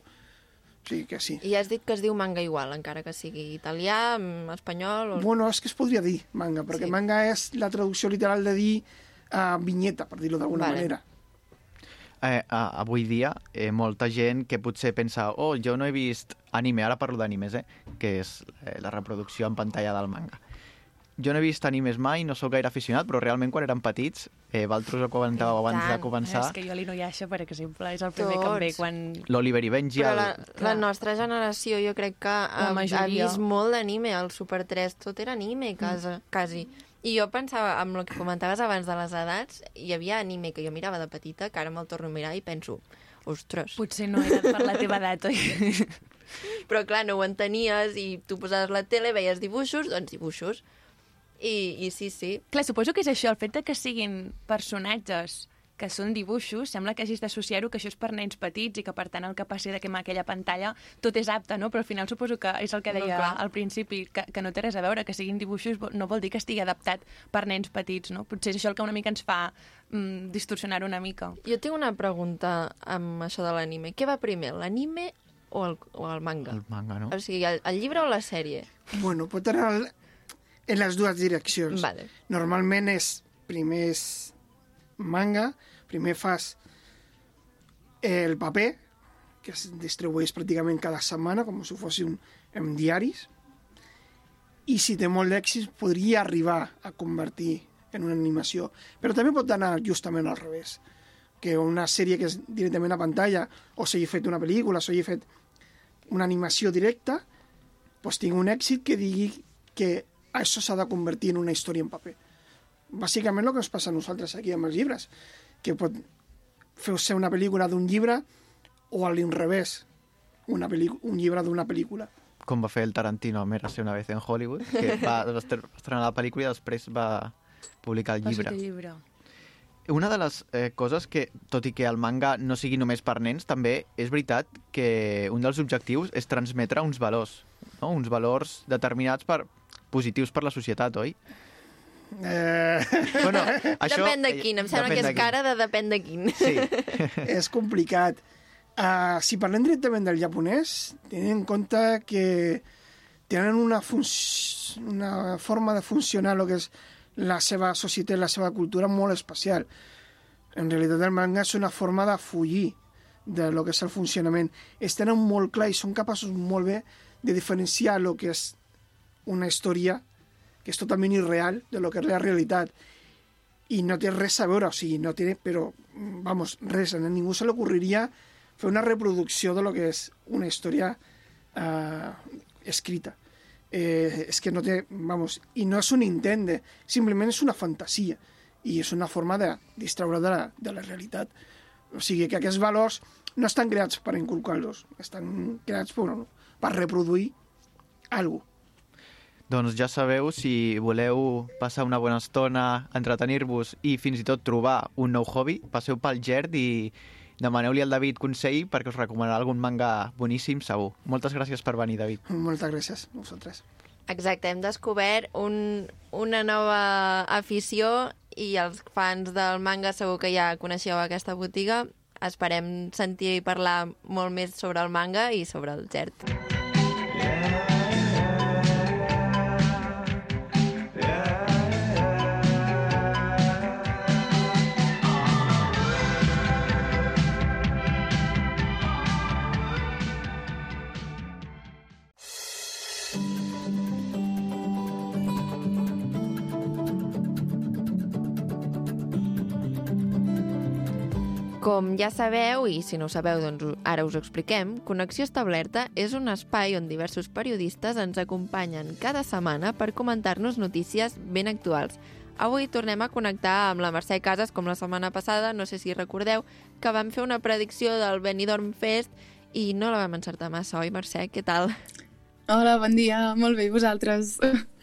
O sigui que sí. I has dit que es diu manga igual, encara que sigui italià, mm, espanyol... O... Bueno, és que es podria dir manga, perquè sí. manga és la traducció literal de dir uh, vinyeta, per dir-ho d'alguna vale. manera. Eh, avui dia, eh, molta gent que potser pensa oh, jo no he vist anime, ara parlo d'animes, eh, que és eh, la reproducció en pantalla del manga jo no he vist animes mai, no sóc gaire aficionat, però realment quan érem petits, eh, Valtros ho comentàveu abans de començar... És que jo l'Inuyasha, per exemple, és el primer Tots. que em ve quan... L'Oliver i Benji... Però la, el... la nostra generació jo crec que ha, ha vist molt d'anime, el Super 3 tot era anime, casa, mm. quasi. I jo pensava, amb el que comentaves abans de les edats, hi havia anime que jo mirava de petita, que ara me'l torno a mirar i penso, ostres... Potser no era per la teva edat, oi? Però clar, no ho entenies i tu posaves la tele, veies dibuixos, doncs dibuixos. I, I sí, sí. Clar, suposo que és això, el fet de que siguin personatges que són dibuixos, sembla que hagis d'associar-ho que això és per nens petits i que, per tant, el que passi d'aquella aquella pantalla tot és apte, no? Però al final suposo que és el que deia no, al principi, que, que no té res a veure, que siguin dibuixos no vol dir que estigui adaptat per nens petits, no? Potser és això el que una mica ens fa mm, distorsionar una mica. Jo tinc una pregunta amb això de l'anime. Què va primer, l'anime o el, o el manga? El manga, no? O sigui, el, el llibre o la sèrie? Bueno, pot anar en les dues direccions. Vale. Normalment és, primer és manga, primer fas el paper, que es distribueix pràcticament cada setmana, com si fos un, en diaris, i si té molt d'èxit podria arribar a convertir en una animació. Però també pot anar justament al revés, que una sèrie que és directament a pantalla, o s'hagi fet una pel·lícula, o s'hagi fet una animació directa, doncs tingui un èxit que digui que això s'ha de convertir en una història en paper. Bàsicament el que ens passa a nosaltres aquí amb els llibres, que pot fer ser una pel·lícula d'un llibre o a l'inrevés, una un llibre d'una pel·lícula. Com va fer el Tarantino a ser una vez en Hollywood, que va, estrenar la pel·lícula i després va publicar el llibre. El llibre. Una de les eh, coses que, tot i que el manga no sigui només per nens, també és veritat que un dels objectius és transmetre uns valors, no? uns valors determinats per, positius per la societat, oi? Eh... Bueno, això... Depèn de quin, em sembla que és cara de depèn de quin. Sí. és complicat. Uh, si parlem directament del japonès, tenint en compte que tenen una, una forma de funcionar el que és la seva societat, la seva cultura molt especial. En realitat el manga és una forma de fugir de lo que és el funcionament. Es tenen molt clar i són capaços molt bé de diferenciar el que és una història que és totalment irreal de lo que és la realitat i no té res a veure, o sigui, no té, però, vamos, res, a ningú se li ocorriria fer una reproducció de lo que és una història eh, escrita. Eh, és que no té, vamos, i no és un intent de, simplement és una fantasia i és una forma de distreure de la, de la realitat. O sigui que aquests valors no estan creats per inculcar-los, estan creats per, per reproduir alguna doncs ja sabeu, si voleu passar una bona estona, entretenir-vos i fins i tot trobar un nou hobby, passeu pel Gerd i demaneu-li al David consell perquè us recomanarà algun manga boníssim, segur. Moltes gràcies per venir, David. Moltes gràcies a vosaltres. Exacte, hem descobert un, una nova afició i els fans del manga segur que ja coneixeu aquesta botiga. Esperem sentir i parlar molt més sobre el manga i sobre el Gerd. Yeah. Com ja sabeu, i si no ho sabeu, doncs ara us ho expliquem, Connexió Establerta és un espai on diversos periodistes ens acompanyen cada setmana per comentar-nos notícies ben actuals. Avui tornem a connectar amb la Mercè Casas, com la setmana passada, no sé si recordeu, que vam fer una predicció del Benidorm Fest i no la vam encertar massa, oi, Mercè? Què tal? Hola, bon dia. Molt bé, i vosaltres?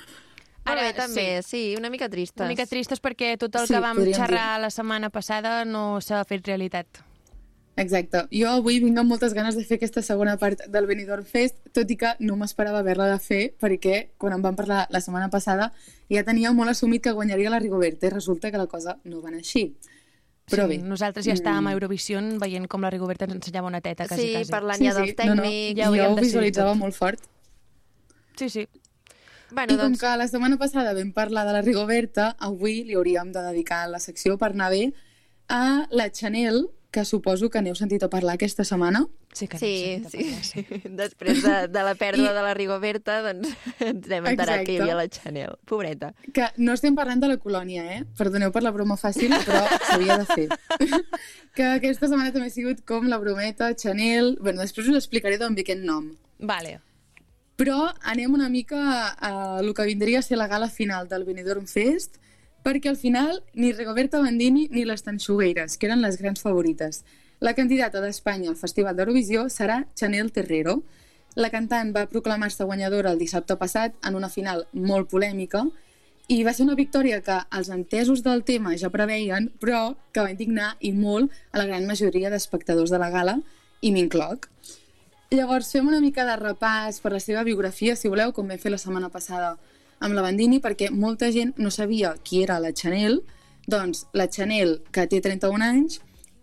Ara, Ara, bé, també, sí. sí, una mica tristes. Una mica tristes perquè tot el Sí, que vam xerrar la setmana passada no s'ha fet realitat. Exacte. Jo avui vinc amb moltes ganes de fer aquesta segona part del Benidorm Fest, tot i que no m'esperava haver-la de fer perquè quan em van parlar la setmana passada ja tenia molt assumit que guanyaria la Rigoberta i resulta que la cosa no va anar així. Però sí, bé, Nosaltres ja estàvem a Eurovision veient com la Rigoberta ens ensenyava una teta, quasi, Sí, quasi. parlant ja dels no, no, tècnics. ja ho jo ho visualitzava tot. molt fort. Sí, sí. Bueno, I com doncs, que la setmana passada vam parlar de la Rigoberta, avui li hauríem de dedicar la secció per anar bé a la Chanel, que suposo que n'heu sentit a parlar aquesta setmana. Sí, que Sí, no sé, sí, sí. Després de, de la pèrdua I- de la Rigoberta, doncs ens hem enterat que hi havia la Chanel. Pobreta. Que no estem parlant de la colònia, eh? Perdoneu per la broma fàcil, però s'havia de fer. que aquesta setmana també ha sigut com la brometa, Chanel... Bueno, després us explicaré d'on ve aquest nom. Vale. Però anem una mica a, el que vindria a ser la gala final del Benidorm Fest, perquè al final ni Rigoberta Bandini ni les Tanxugueires, que eren les grans favorites. La candidata d'Espanya al Festival d'Eurovisió serà Chanel Terrero. La cantant va proclamar-se guanyadora el dissabte passat en una final molt polèmica i va ser una victòria que els entesos del tema ja preveien, però que va indignar i molt a la gran majoria d'espectadors de la gala, i m'incloc. Llavors, fem una mica de repàs per la seva biografia, si voleu, com vam fer la setmana passada amb la Bandini, perquè molta gent no sabia qui era la Chanel. Doncs la Chanel, que té 31 anys,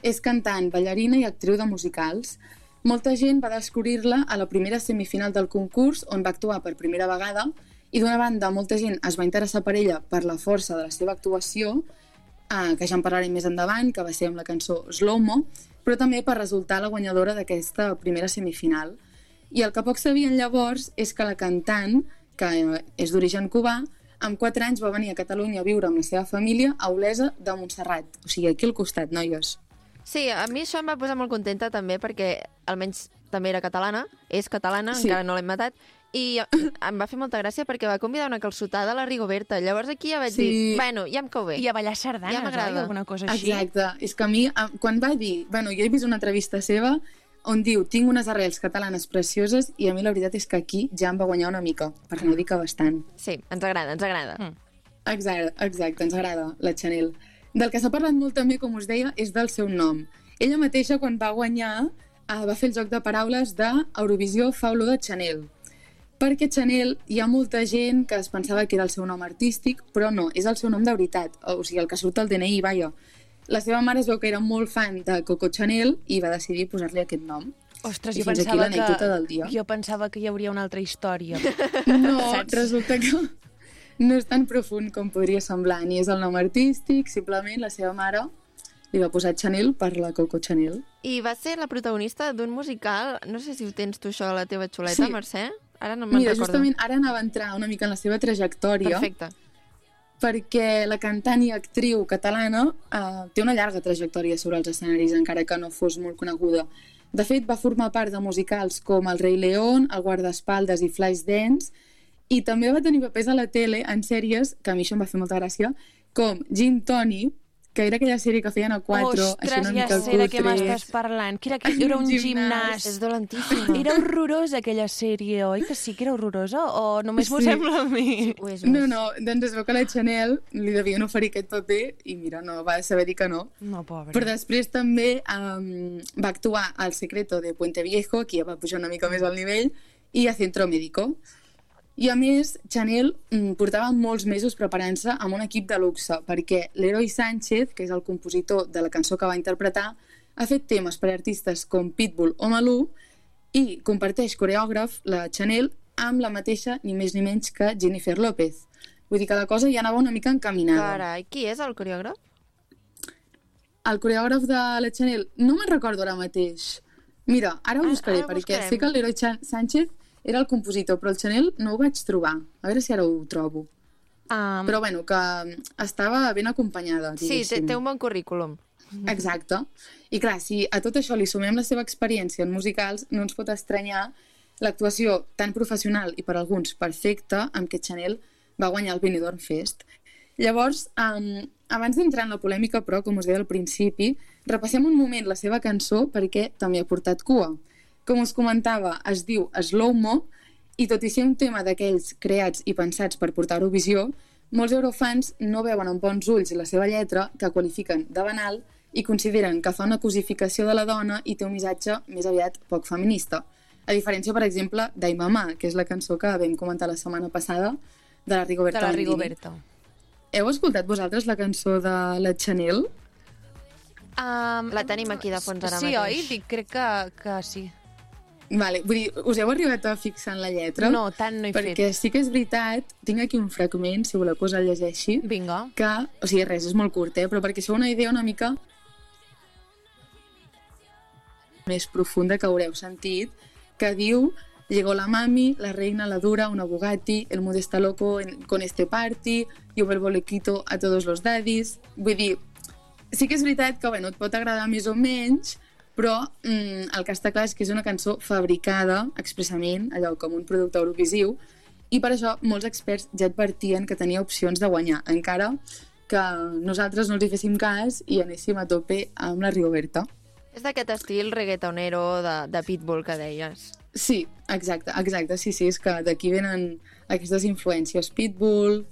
és cantant, ballarina i actriu de musicals. Molta gent va descobrir-la a la primera semifinal del concurs, on va actuar per primera vegada, i d'una banda molta gent es va interessar per ella per la força de la seva actuació, eh, que ja en parlarem més endavant, que va ser amb la cançó Slow Mo, però també per resultar la guanyadora d'aquesta primera semifinal. I el que poc sabien llavors és que la cantant, que eh, és d'origen cubà, amb 4 anys va venir a Catalunya a viure amb la seva família a Olesa de Montserrat, o sigui, aquí al costat, noies. Sí, a mi això em va posar molt contenta també perquè almenys també era catalana, és catalana, Sí. encara no l'hem matat, i em va fer molta gràcia perquè va convidar una calçotada a la Rigoberta. Llavors aquí ja vaig Sí. dir, bueno, ja em cau bé. I a ballar sardanes, Ja m'agrada. Alguna cosa així. Exacte. És que a mi, quan va dir... Bueno, jo he vist una entrevista seva on diu tinc unes arrels catalanes precioses i a mi la veritat és que aquí ja em va guanyar una mica, per no dir que bastant. Sí, ens agrada, ens agrada. Mm. Exacte, exacte, ens agrada la Chanel. Del que s'ha parlat molt també, com us deia, és del seu nom. Ella mateixa, quan va guanyar, eh, va fer el joc de paraules de Eurovisió fa olor de Chanel. Perquè Chanel hi ha molta gent que es pensava que era el seu nom artístic, però no, és el seu nom de veritat, o sigui, el que surt al DNI, vaja. La seva mare es veu que era molt fan de Coco Chanel i va decidir posar-li aquest nom. Ostres, I jo fins aquí pensava, l'anècdota que, del dia. jo pensava que hi hauria una altra història. No, Saps? resulta que no és tan profund com podria semblar, ni és el nom artístic, simplement la seva mare li va posar Chanel per la Coco Chanel. I va ser la protagonista d'un musical, no sé si ho tens tu això a la teva xuleta, Sí. Mercè? Ara no me'n Mira, recordo. justament ara anava a entrar una mica en la seva trajectòria, Perfecte. perquè la cantant i actriu catalana eh, té una llarga trajectòria sobre els escenaris, encara que no fos molt coneguda. De fet, va formar part de musicals com El rei León, El guardaespaldes i Flashdance, i també va tenir papers a la tele en sèries, que a mi això em va fer molta gràcia, com Gin Tony, que era aquella sèrie que feien a 4, així Ostres, una ja sé de què cutre. m'estàs parlant. Que era, que era un Gimnàs. És dolentíssima. Era horrorosa aquella sèrie, oi que sí que era horrorosa? O només m'ho Sí. sembla a mi? Ho és No, no, doncs es veu que la Chanel li devien oferir aquest paper i mira, no va saber dir que no. No, pobre. Però després també um, va actuar al Secreto de Puente Viejo, aquí ja va pujar una mica més al nivell, i a Centro Médico. I a més, Chanel mm, portava molts mesos preparant-se amb un equip de luxe, perquè l'Heroi Sánchez, que és el compositor de la cançó que va interpretar, ha fet temes per a artistes com Pitbull o Malú i comparteix coreògraf, la Chanel, amb la mateixa, ni més ni menys que Jennifer López. Vull dir que la cosa ja anava una mica encaminada. Carai, qui és el coreògraf? El coreògraf de la Chanel, no me'n recordo ara mateix. Mira, ara ho buscaré, ara ho perquè buscarem. sé que l'Heroi Sánchez era el compositor, però el Chanel no ho vaig trobar. A veure si ara ho trobo. Um, Però bueno, que estava ben acompanyada, Sí, té, diguéssim. té un bon currículum. Exacte. I clar, si a tot això li sumem la seva experiència en musicals, no ens pot estranyar l'actuació tan professional i per alguns perfecta amb què Chanel va guanyar el Benidorm Fest. Llavors, um, abans d'entrar en la polèmica, però, com us deia al principi, repassem un moment la seva cançó perquè també ha portat cua. Com us comentava, es diu Slow Mo i tot i ser un tema d'aquells creats i pensats per portar Eurovisió, molts eurofans no veuen amb bons ulls la seva lletra, que qualifiquen de banal i consideren que fa una cosificació de la dona i té un missatge més aviat poc feminista. A diferència, per exemple, d'Ai Mamà, que és la cançó que vam comentar la setmana passada, de la Rigoberta De la. Rigoberta. Heu escoltat vosaltres la cançó de la Chanel? Um, La tenim aquí de fons ara sí, mateix. oi? Dic, crec que, que sí. Vale, vull dir, us heu arribat a fixar en la lletra? No, tant no he Perquè fet. sí que és veritat, tinc aquí un fragment, si voleu que us el llegeixi, Vinga. que, o sigui, res, és molt curt, eh? però perquè feu una idea una mica més profunda que haureu sentit, que diu Llegó la mami, la reina, la dura, una Bugatti, el mood está loco en- con este party, yo vuelvo le quito a todos los daddies. Vull dir, sí que és veritat que bueno, et pot agradar més o menys, però mm, el que està clar és que és una cançó fabricada expressament, allò com un producte eurovisiu, i per això molts experts ja advertien que tenia opcions de guanyar, encara que nosaltres no els hi féssim cas i anéssim a tope amb la Rigoberta. És d'aquest estil reggaetonero de, de Pitbull que deies. Sí, exacte, exacte, sí, sí, és que d'aquí venen aquestes influències Pitbull...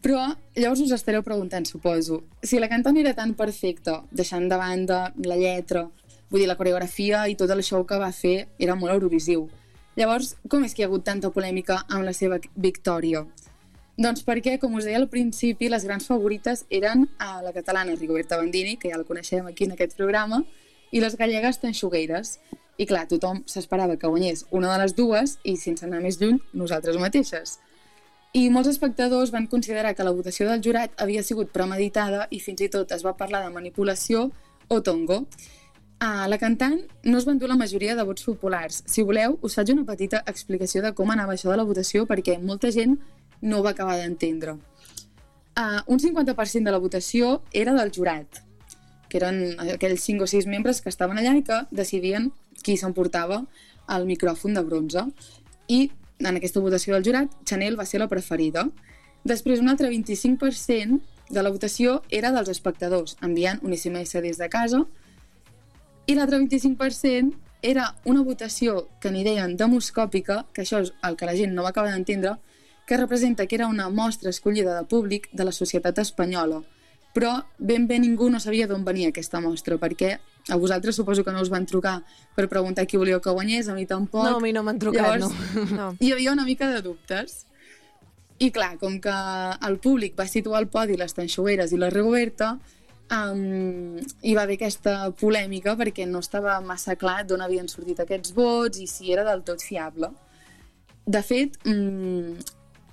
Però llavors us estareu preguntant, suposo, si la cantant era tan perfecta, deixant de banda la lletra, vull dir, la coreografia i tot el show que va fer era molt eurovisiu. Llavors, com és que hi ha hagut tanta polèmica amb la seva victòria? Doncs perquè, com us deia al principi, les grans favorites eren a la catalana Rigoberta Bandini, que ja la coneixem aquí en aquest programa, i les gallegues Tanxugueires. I clar, tothom s'esperava que guanyés una de les dues i, sense anar més lluny, nosaltres mateixes. I molts espectadors van considerar que la votació del jurat havia sigut premeditada i fins i tot es va parlar de manipulació o tongo. A la cantant no es van dur la majoria de vots populars. Si voleu, us faig una petita explicació de com anava això de la votació perquè molta gent no ho va acabar d'entendre. Uh, un 50% de la votació era del jurat, que eren aquells 5 o 6 membres que estaven allà i que decidien qui s'emportava el micròfon de bronze. I en aquesta votació del jurat, Chanel va ser la preferida. Després, un altre 25% de la votació era dels espectadors, enviant un SMS des de casa, i l'altre 25% era una votació que n'hi deien demoscòpica, que això és el que la gent no va acabar d'entendre, que representa que era una mostra escollida de públic de la societat espanyola. Però ben bé ningú no sabia d'on venia aquesta mostra, perquè a vosaltres suposo que no us van trucar per preguntar qui volíeu que guanyés, a mi tampoc. No, a mi no m'han trucat, Llavors, no. No. hi havia una mica de dubtes. I clar, com que el públic va situar al podi les Tanxugueres i la Rigoberta, um, hi va haver aquesta polèmica perquè no estava massa clar d'on havien sortit aquests vots i si era del tot fiable. De fet, um,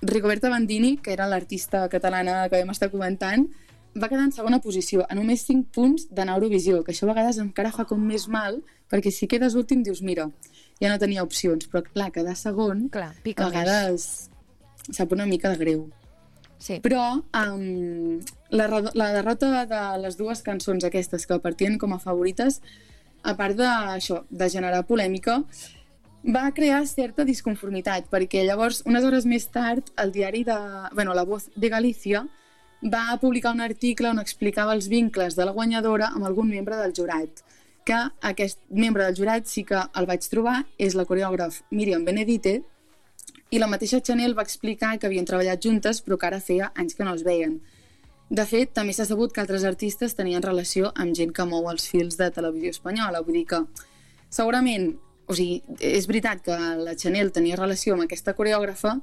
Rigoberta Bandini, que era l'artista catalana que vam estar comentant, va quedar en segona posició, a només 5 punts d'anar a Eurovisió, que això a vegades encara fa com més mal, perquè si quedes últim dius, mira, ja no tenia opcions, però clar, quedar segon, Clar, a pica més. vegades sap una mica de greu. Sí. Però um, la, la derrota de les dues cançons aquestes que partien com a favorites, a part d'això, de generar polèmica, va crear certa disconformitat, perquè llavors, unes hores més tard, el diari de... Bueno, La Voz de Galícia va publicar un article on explicava els vincles de la guanyadora amb algun membre del jurat que aquest membre del jurat sí que el vaig trobar, és la coreògraf Miriam Benedite, i la mateixa Chanel va explicar que havien treballat juntes però que ara feia anys que no es veien. De fet, també s'ha sabut que altres artistes tenien relació amb gent que mou els fils de televisió espanyola. Vull dir que segurament, o sigui, és veritat que la Chanel tenia relació amb aquesta coreògrafa,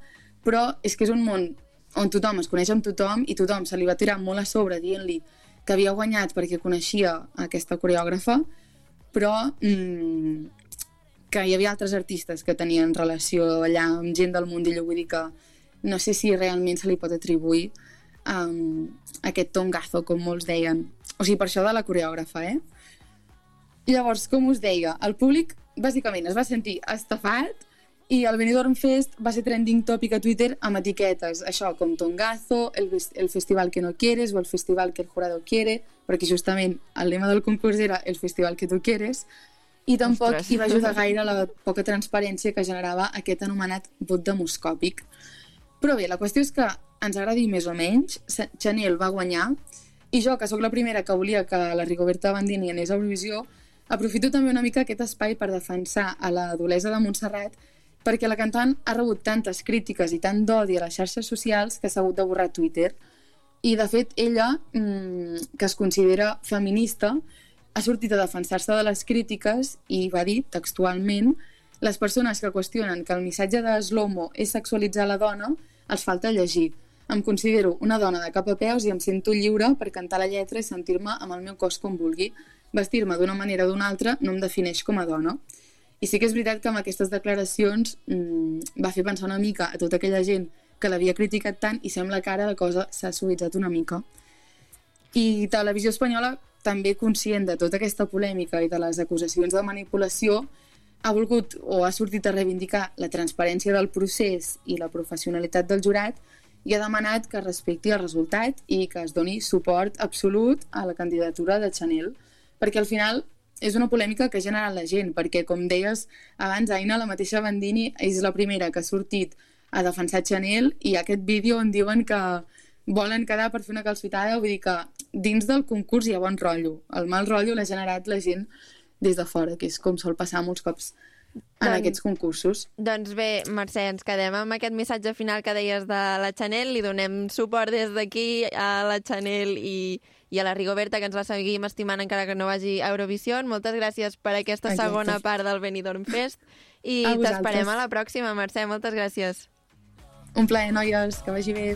però és que és un món on tothom es coneix amb tothom i tothom se li va tirar molt a sobre dient-li que havia guanyat perquè coneixia aquesta coreògrafa, però mm, que hi havia altres artistes que tenien relació allà amb gent del mundillo, vull dir que no sé si realment se li pot atribuir um, aquest tongazo, com molts deien. O sigui, per això de la coreògrafa, eh? Llavors, com us deia, el públic bàsicament es va sentir estafat I el Benidorm Fest va ser trending topic a Twitter amb etiquetes, això, com Tongazo, el, el festival que no quieres o el festival que el jurado quiere, perquè justament el lema del concurs era el festival que tu quieres, i tampoc Ostres. hi va ajudar gaire la poca transparència que generava aquest anomenat vot demoscòpic. Però bé, la qüestió és que ens agradi més o menys, Chanel va guanyar i jo, que sóc la primera que volia que la Rigoberta Bandini anés a Eurovisió, aprofito també una mica aquest espai per defensar a la dolesa de Montserrat perquè la cantant ha rebut tantes crítiques i tant d'odi a les xarxes socials que s'ha hagut de borrar Twitter. I, de fet, ella, mmm, que es considera feminista, ha sortit a defensar-se de les crítiques i va dir, textualment, les persones que qüestionen que el missatge de Slomo és sexualitzar la dona, els falta llegir. Em considero una dona de cap a peus i em sento lliure per cantar la lletra i sentir-me amb el meu cos com vulgui. Vestir-me d'una manera o d'una altra no em defineix com a dona. I sí que és veritat que amb aquestes declaracions mmm, va fer pensar una mica a tota aquella gent que l'havia criticat tant i sembla que ara la cosa s'ha suavitzat una mica. I Televisió Espanyola, també conscient de tota aquesta polèmica i de les acusacions de manipulació, ha volgut o ha sortit a reivindicar la transparència del procés i la professionalitat del jurat i ha demanat que es respecti el resultat i que es doni suport absolut a la candidatura de Chanel, perquè al final és una polèmica que ha generat la gent, perquè, com deies abans, Aina, la mateixa Bandini és la primera que ha sortit a defensar Chanel i aquest vídeo on diuen que volen quedar per fer una calcitada, vull dir que dins del concurs hi ha bon rotllo. El mal rotllo l'ha generat la gent des de fora, que és com sol passar molts cops en Doncs- aquests concursos. Doncs bé, Mercè, ens quedem amb aquest missatge final que deies de la Chanel, li donem suport des d'aquí a la Chanel i, i a la Rigoberta, que ens la seguim estimant encara que no vagi a Eurovisió. Moltes gràcies per aquesta Exacte. segona part del Benidorm Fest i t'esperem a la pròxima, Mercè. Moltes gràcies. Un plaer, noies, que vagi bé.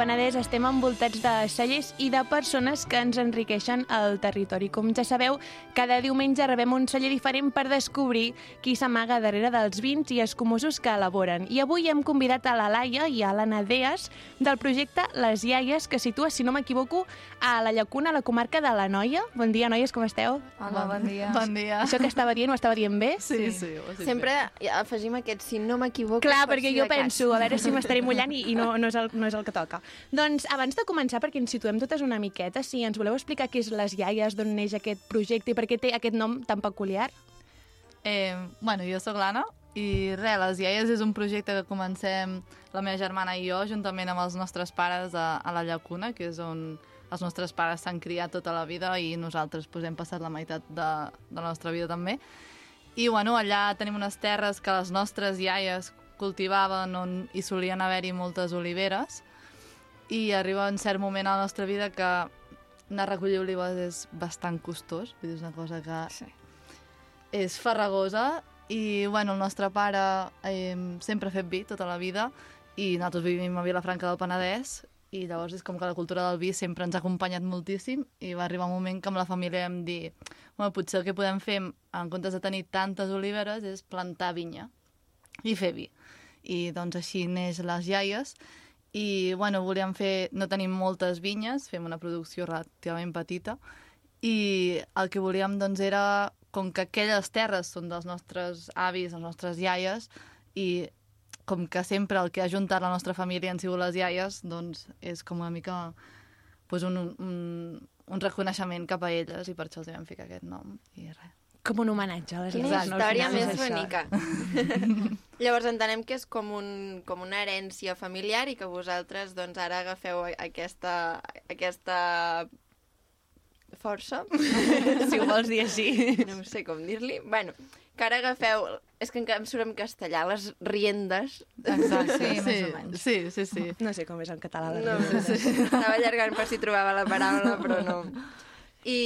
Penedès estem envoltats de cellers i de persones que ens enriqueixen el territori. Com ja sabeu, cada diumenge rebem un celler diferent per descobrir qui s'amaga darrere dels vins i escumosos que elaboren. I avui hem convidat a la Laia i a l'Anna Deas del projecte Les Iaies, que situa, si no m'equivoco, a la Llacuna, a la comarca de la Noia. Bon dia, noies, com esteu? Hola, bon dia. Bon dia. Això que estava dient, ho estava dient bé? Sí, sí. dit Sempre afegim aquest, si no m'equivoco... Clar, per perquè si jo penso, a veure si m'estaré mullant i, i no, no, és el, no és el que toca. Doncs abans de començar, perquè ens situem totes una miqueta, si ens voleu explicar què és Les Iaies, d'on neix aquest projecte i per què té aquest nom tan peculiar? Eh, bueno, jo sóc l'Anna i res, Les Iaies és un projecte que comencem la meva germana i jo juntament amb els nostres pares a, a la Llacuna, que és on els nostres pares s'han criat tota la vida i nosaltres pues, hem passat la meitat de, de la nostra vida també. I bueno, allà tenim unes terres que les nostres iaies cultivaven on hi solien haver-hi moltes oliveres i arriba un cert moment a la nostra vida que anar a recollir olives és bastant costós, vull dir, és una cosa que Sí. és farragosa i bueno, el nostre pare eh, sempre ha fet vi tota la vida i nosaltres vivim a Vilafranca del Penedès i llavors és com que la cultura del vi sempre ens ha acompanyat moltíssim i va arribar un moment que amb la família vam dir bueno, potser el que podem fer en comptes de tenir tantes oliveres és plantar vinya i fer vi. I doncs així neix les iaies i bueno, volíem fer, no tenim moltes vinyes, fem una producció relativament petita i el que volíem doncs era, com que aquelles terres són dels nostres avis, les nostres iaies, i com que sempre el que ha juntat la nostra família han sigut les iaies, doncs és com una mica pues, un, un, un reconeixement cap a elles i per això els vam ficar aquest nom i res. Com un homenatge a les Quina no? Al història és més bonica. Llavors entenem que és com, un, com una herència familiar i que vosaltres doncs, ara agafeu aquesta, aquesta força, Si ho vols dir així. no sé com dir-li, bueno, que ara agafeu, és que encara em surt en castellà, les riendes. Exacte, sí, Sí, més o menys. sí, sí, sí. No sé com és en català. No, No. estava allargant per si trobava la paraula, però no. I,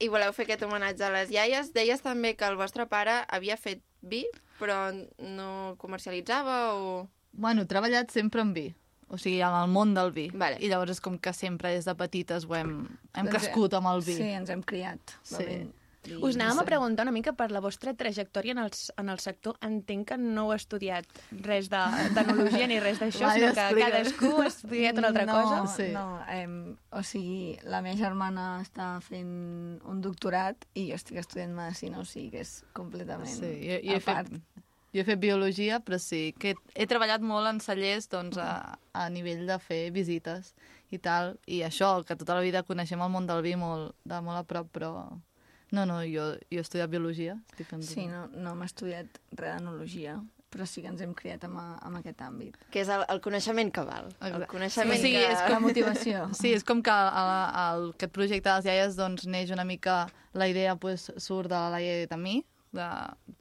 I voleu fer aquest homenatge a les iaies. Deies també que el vostre pare havia fet vi, però no comercialitzava o... Bueno, he treballat sempre amb vi. o sigui, en el món del vi. Vale. I llavors és com que sempre des de petites ho hem, hem Doncs, crescut amb el vi. Sí, ens hem criat. Sí. bevent vi. Us anàvem a preguntar una mica per la vostra trajectòria en el, en el sector. Entenc que no heu estudiat res de- d'enologia ni res d'això, sinó que cadascú ha estudiat una altra no, cosa. Sí. No, em, o sigui, la meva germana està fent un doctorat i jo estic estudiant medicina, o sigui que és completament Sí, jo, jo, he a part. fet, jo he fet biologia, però sí, que he treballat molt en cellers doncs, a, a nivell de fer visites i tal, i això, que tota la vida coneixem el món del vi molt, de molt a prop, però... No, no, jo, jo he estudiat biologia. Estic fent Sí, no, no hem estudiat res d'enologia, però sí que ens hem criat amb, amb aquest àmbit. Que és el, el coneixement que val. El Exacte. coneixement Sí, que... és La motivació. Sí, és com que el, el, aquest projecte de les iaies doncs, neix una mica... La idea pues, surt de la iaia de mi, de,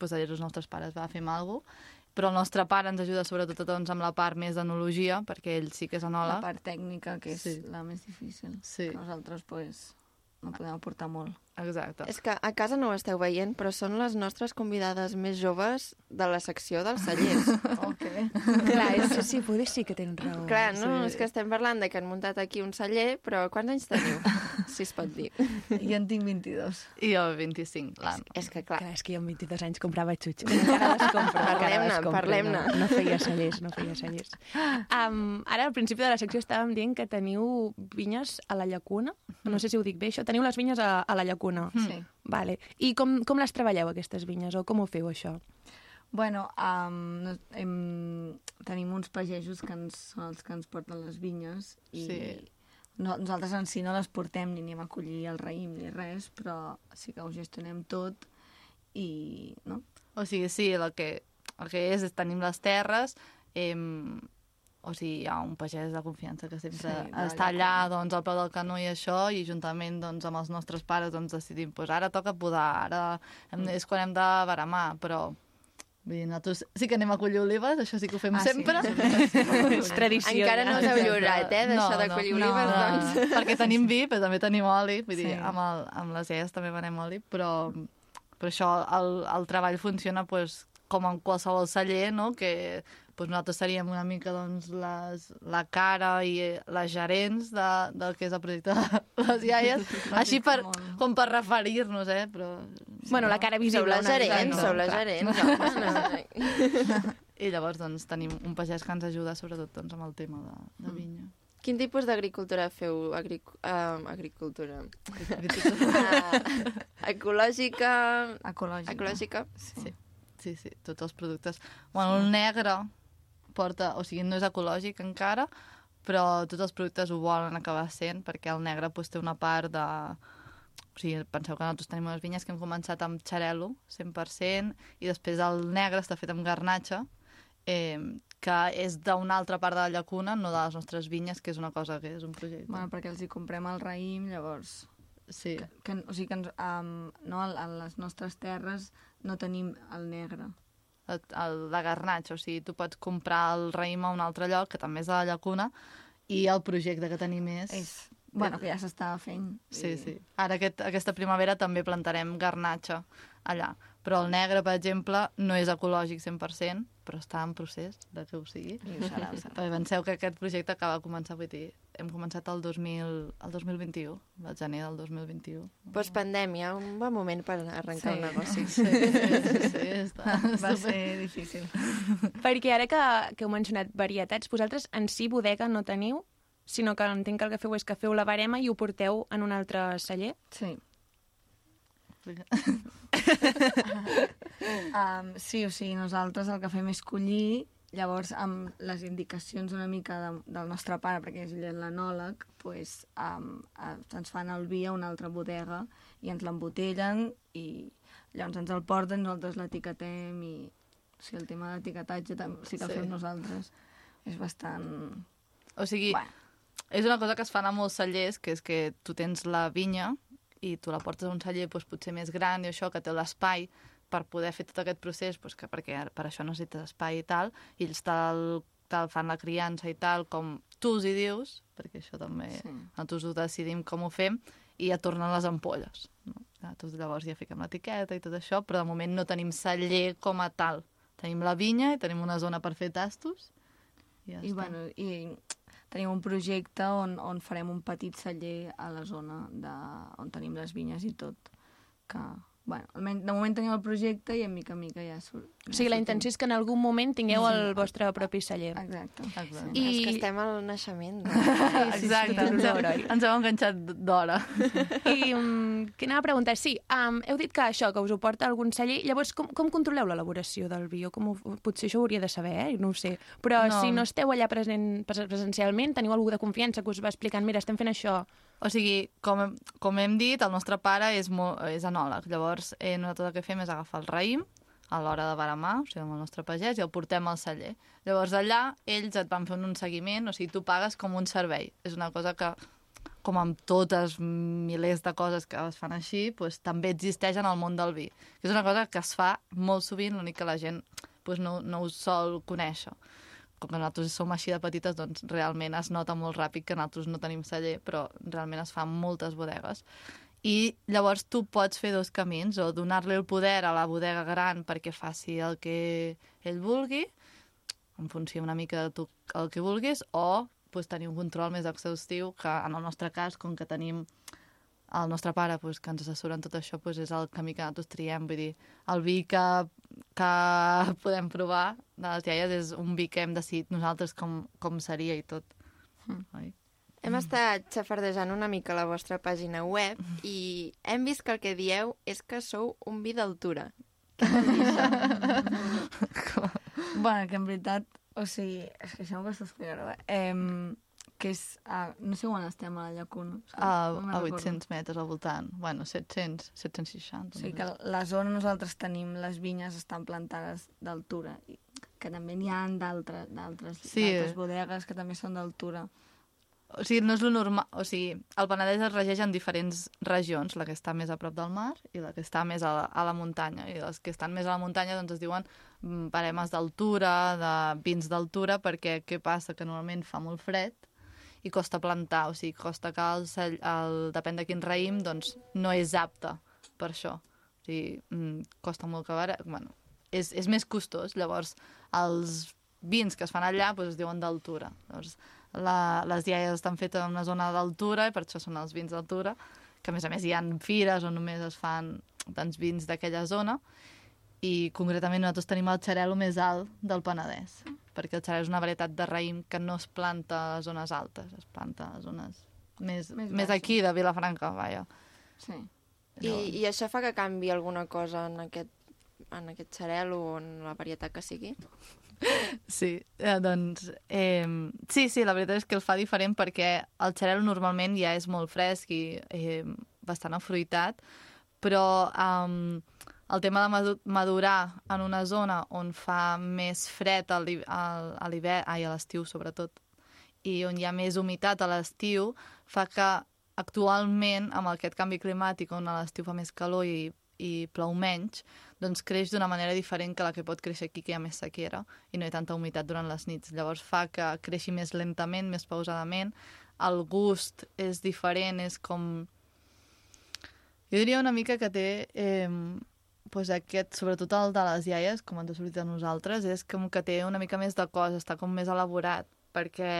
pues, de dir els nostres pares, va, fem alguna cosa, però el nostre pare ens ajuda sobretot doncs, amb la part més d'enologia, perquè ell sí que és La enòleg. part tècnica, que és Sí. la més difícil. Sí. Nosaltres, pues, no podem aportar molt. Exacte. És que a casa no ho esteu veient, però són les nostres convidades més joves de la secció dels cellers. Ok. Clar, és, sí, poder sí que tens raó. Clar, no? Sí. És que estem parlant de que han muntat aquí un celler, però quants anys teniu? si es pot dir. Jo en tinc 22. I jo 25, l'Anna. És que, clar, Clar, és que jo amb 22 anys comprava xutxes. Encara les compro. encara Parlem-ne, parlem-ne. No, no feia cellers, no feia cellers. Um, ara, al principi de la secció estàvem dient que teniu vinyes a la llacuna. No sé si ho dic bé, això. Teniu les vinyes a, a la llacuna. Sí. Vale. I com, com les treballeu, aquestes vinyes, o com ho feu, això? Bueno, um, hem, tenim uns pagesos que ens, són els que ens porten les vinyes i Sí. no, nosaltres en si no les portem ni anem a collir el raïm ni res, però sí que ho gestionem tot i no? O sigui, sí, el que, el que és, és tenim les terres, em, o sigui, hi ha un pagès de confiança que sempre Sí, sí, està allà. doncs, al peu del canó i això, i juntament doncs, amb els nostres pares doncs, decidim, pues, ara toca podar, ara hem, és quan hem de baramar, però vull dir, nosaltres sí que anem a collir olives, això sí que ho fem Ah, sí? sempre. És tradició. encara no us heu lliurat, eh, d'això de collir olives, no, doncs. Perquè tenim vi, però també tenim oli, vull dir, Sí. amb, el, amb les iaies també venem oli, però, però això, el, el treball funciona pues, com en qualsevol celler, no? que pues, nosaltres seríem una mica doncs, les, la cara i eh, les gerents de, del que és el projecte de les iaies, així per, com per referir-nos, eh? però... Bueno, la cara Sou visible. les una mica, gerents, no? sou les gerents. home, no. I llavors doncs, tenim un pagès que ens ajuda sobretot doncs, amb el tema de, de vinya. Quin tipus d'agricultura feu? Agric uh, agricultura. Uh, ecològica... Ecològica. Ecològica? Sí, sí, sí, tots els productes. Bueno, el negre porta, o sigui, no és ecològic encara, però tots els productes ho volen acabar sent, perquè el negre pues, té una part de... O sigui, penseu que nosaltres tenim unes vinyes que hem començat amb xarel·lo, 100%, i després el negre està fet amb garnatxa, eh, que és d'una altra part de la llacuna, no de les nostres vinyes, que és una cosa que és un projecte. Bueno, perquè els hi comprem el raïm, llavors... sí. Que, o sigui que ens, um, no, a les nostres terres no tenim el negre. El, el de garnatxa, o sigui, tu pots comprar el raïm a un altre lloc, que també és de la llacuna, i el projecte que tenim és... És, bueno, que ja s'està fent. Sí, i- sí. Ara aquest, aquesta primavera també plantarem garnatxa allà. Però el negre, per exemple, no és ecològic 100%, però està en procés de que ho sigui. I ho serà, ho serà. Perquè penseu que aquest projecte acaba de començar, vull dir, hem començat el, 2000, el 2021, el gener del 2021. Postpandèmia, un bon moment per arrencar Sí. un negoci. Sí, sí, sí, està, Va super- ser difícil. Perquè ara que, que heu mencionat varietats, vosaltres en si bodega no teniu, sinó que entenc que el que feu és que feu la barema i ho porteu en un altre celler. Sí. Um, sí, o sigui, nosaltres el que fem és collir, llavors amb les indicacions una mica de, del nostre pare, perquè és l'anòleg, pues, um, uh, ens fan el vi a una altra bodega i ens l'embotellen i llavors ens el porten, nosaltres l'etiquetem i o sigui, el tema d'etiquetatge tam- sí que el Sí. fem nosaltres. És bastant... O sigui, Bueno. és una cosa que es fan a molts cellers, que és que tu tens la vinya i tu la portes a un celler doncs, potser més gran i això, que té l'espai per poder fer tot aquest procés, doncs, que perquè per això necessites espai i tal, i ells te'l te fan la criança i tal, com tu els hi dius, perquè això també Sí. nosaltres ho decidim com ho fem, i ja tornen les ampolles. No? Nosaltres llavors ja fiquem l'etiqueta i tot això, però de moment no tenim celler com a tal. Tenim la vinya i tenim una zona per fer tastos. I, ja I, està. bueno, i tenim un projecte on, on farem un petit celler a la zona de, on tenim les vinyes i tot. Que, bueno, almenys de moment tenim el projecte i en mica en mica ja surt. O sigui, la intenció és que en algun moment tingueu el vostre propi celler. Exacte. Exacte. I... I- És que estem al naixement. No? Exacte, ens, d'hora, oi? ens hem enganxat d'hora. I um, que anava a preguntar, sí, um, heu dit que això, que us ho porta algun celler, llavors com, com controleu l'elaboració del vi? Com ho, potser això ho hauria de saber, eh? no ho sé. Però No. si no esteu allà present, pres- presencialment, teniu algú de confiança que us va explicant, mira, estem fent això. O sigui, com, com hem dit, el nostre pare és, molt, és anòleg. Llavors, eh, nosaltres el que fem és agafar el raïm a l'hora de baramar, o sigui, amb el nostre pagès, i el portem al celler. Llavors, allà, ells et van fent un seguiment, o sigui, tu pagues com un servei. És una cosa que, com amb totes milers de coses que es fan així, doncs, també existeix en el món del vi. És una cosa que es fa molt sovint, l'únic que la gent doncs, no, no ho sol conèixer com que nosaltres som així de petites, doncs realment es nota molt ràpid que nosaltres no tenim celler, però realment es fan moltes bodegues. I llavors tu pots fer dos camins, o donar-li el poder a la bodega gran perquè faci el que ell vulgui, en funció una mica de tu el que vulguis, o pues, tenir un control més exhaustiu, que en el nostre cas, com que tenim el nostre pare pues, que ens assessora en tot això pues, és el camí que nosaltres triem. Vull dir, el vi que, que podem provar de les iaies és un vi que hem decidit nosaltres com, com seria i tot. Mm. Oi? Hem estat xafardejant una mica la vostra pàgina web i hem vist que el que dieu és que sou un vi d'altura. Bueno, que en veritat, o sigui, és que això em costa explicar-ho, eh? Em, que és, a, no sé on estem a la llacuna. O sigui, A, no me'n a recordo. 800 metres al voltant. Bueno, 700, 760. O sigui que la zona on nosaltres tenim les vinyes estan plantades d'altura, que també n'hi ha d'altres d'altres Sí. d'altres bodegues que també són d'altura. O sigui, no és lo normal... O sigui, el Penedès es regeix en diferents regions, la que està més a prop del mar i la que està més a la, a la muntanya. I les que estan més a la muntanya doncs es diuen mm, baremes d'altura, de vins d'altura, perquè què passa? Que normalment fa molt fred i costa plantar, o sigui, costa que el, cell, el depèn de quin raïm, doncs no és apte per això. O sigui, mm, costa molt que ara... Bueno, és, és més costós, llavors els vins que es fan allà doncs, es diuen d'altura. Llavors, la, les iaies estan fetes en una zona d'altura i per això són els vins d'altura, que a més a més hi ha fires on només es fan doncs, vins d'aquella zona i concretament nosaltres tenim el xarel·lo més alt del Penedès, perquè el xarel·lo és una varietat de raïm que no es planta a zones altes, es planta a zones més, Més més, aquí, de Vilafranca, vaja. Sí. I, I això fa que canvi alguna cosa en aquest, en aquest xarel o en la varietat que sigui? Sí, eh, doncs... Eh, sí, sí, la veritat és que el fa diferent perquè el xarel normalment ja és molt fresc i eh, bastant afruitat, però um, el tema de madu- madurar en una zona on fa més fred a l'hivern, ai, a l'estiu sobretot, i on hi ha més humitat a l'estiu, fa que actualment, amb aquest canvi climàtic, on a l'estiu fa més calor i, i plou menys, doncs creix d'una manera diferent que la que pot créixer aquí, que hi ha més sequera i no hi ha tanta humitat durant les nits. Llavors fa que creixi més lentament, més pausadament. El gust és diferent, és com... Jo diria una mica que té... Eh, pues aquest, sobretot el de les iaies, com ens ha sortit a nosaltres, és com que té una mica més de cos, està com més elaborat, perquè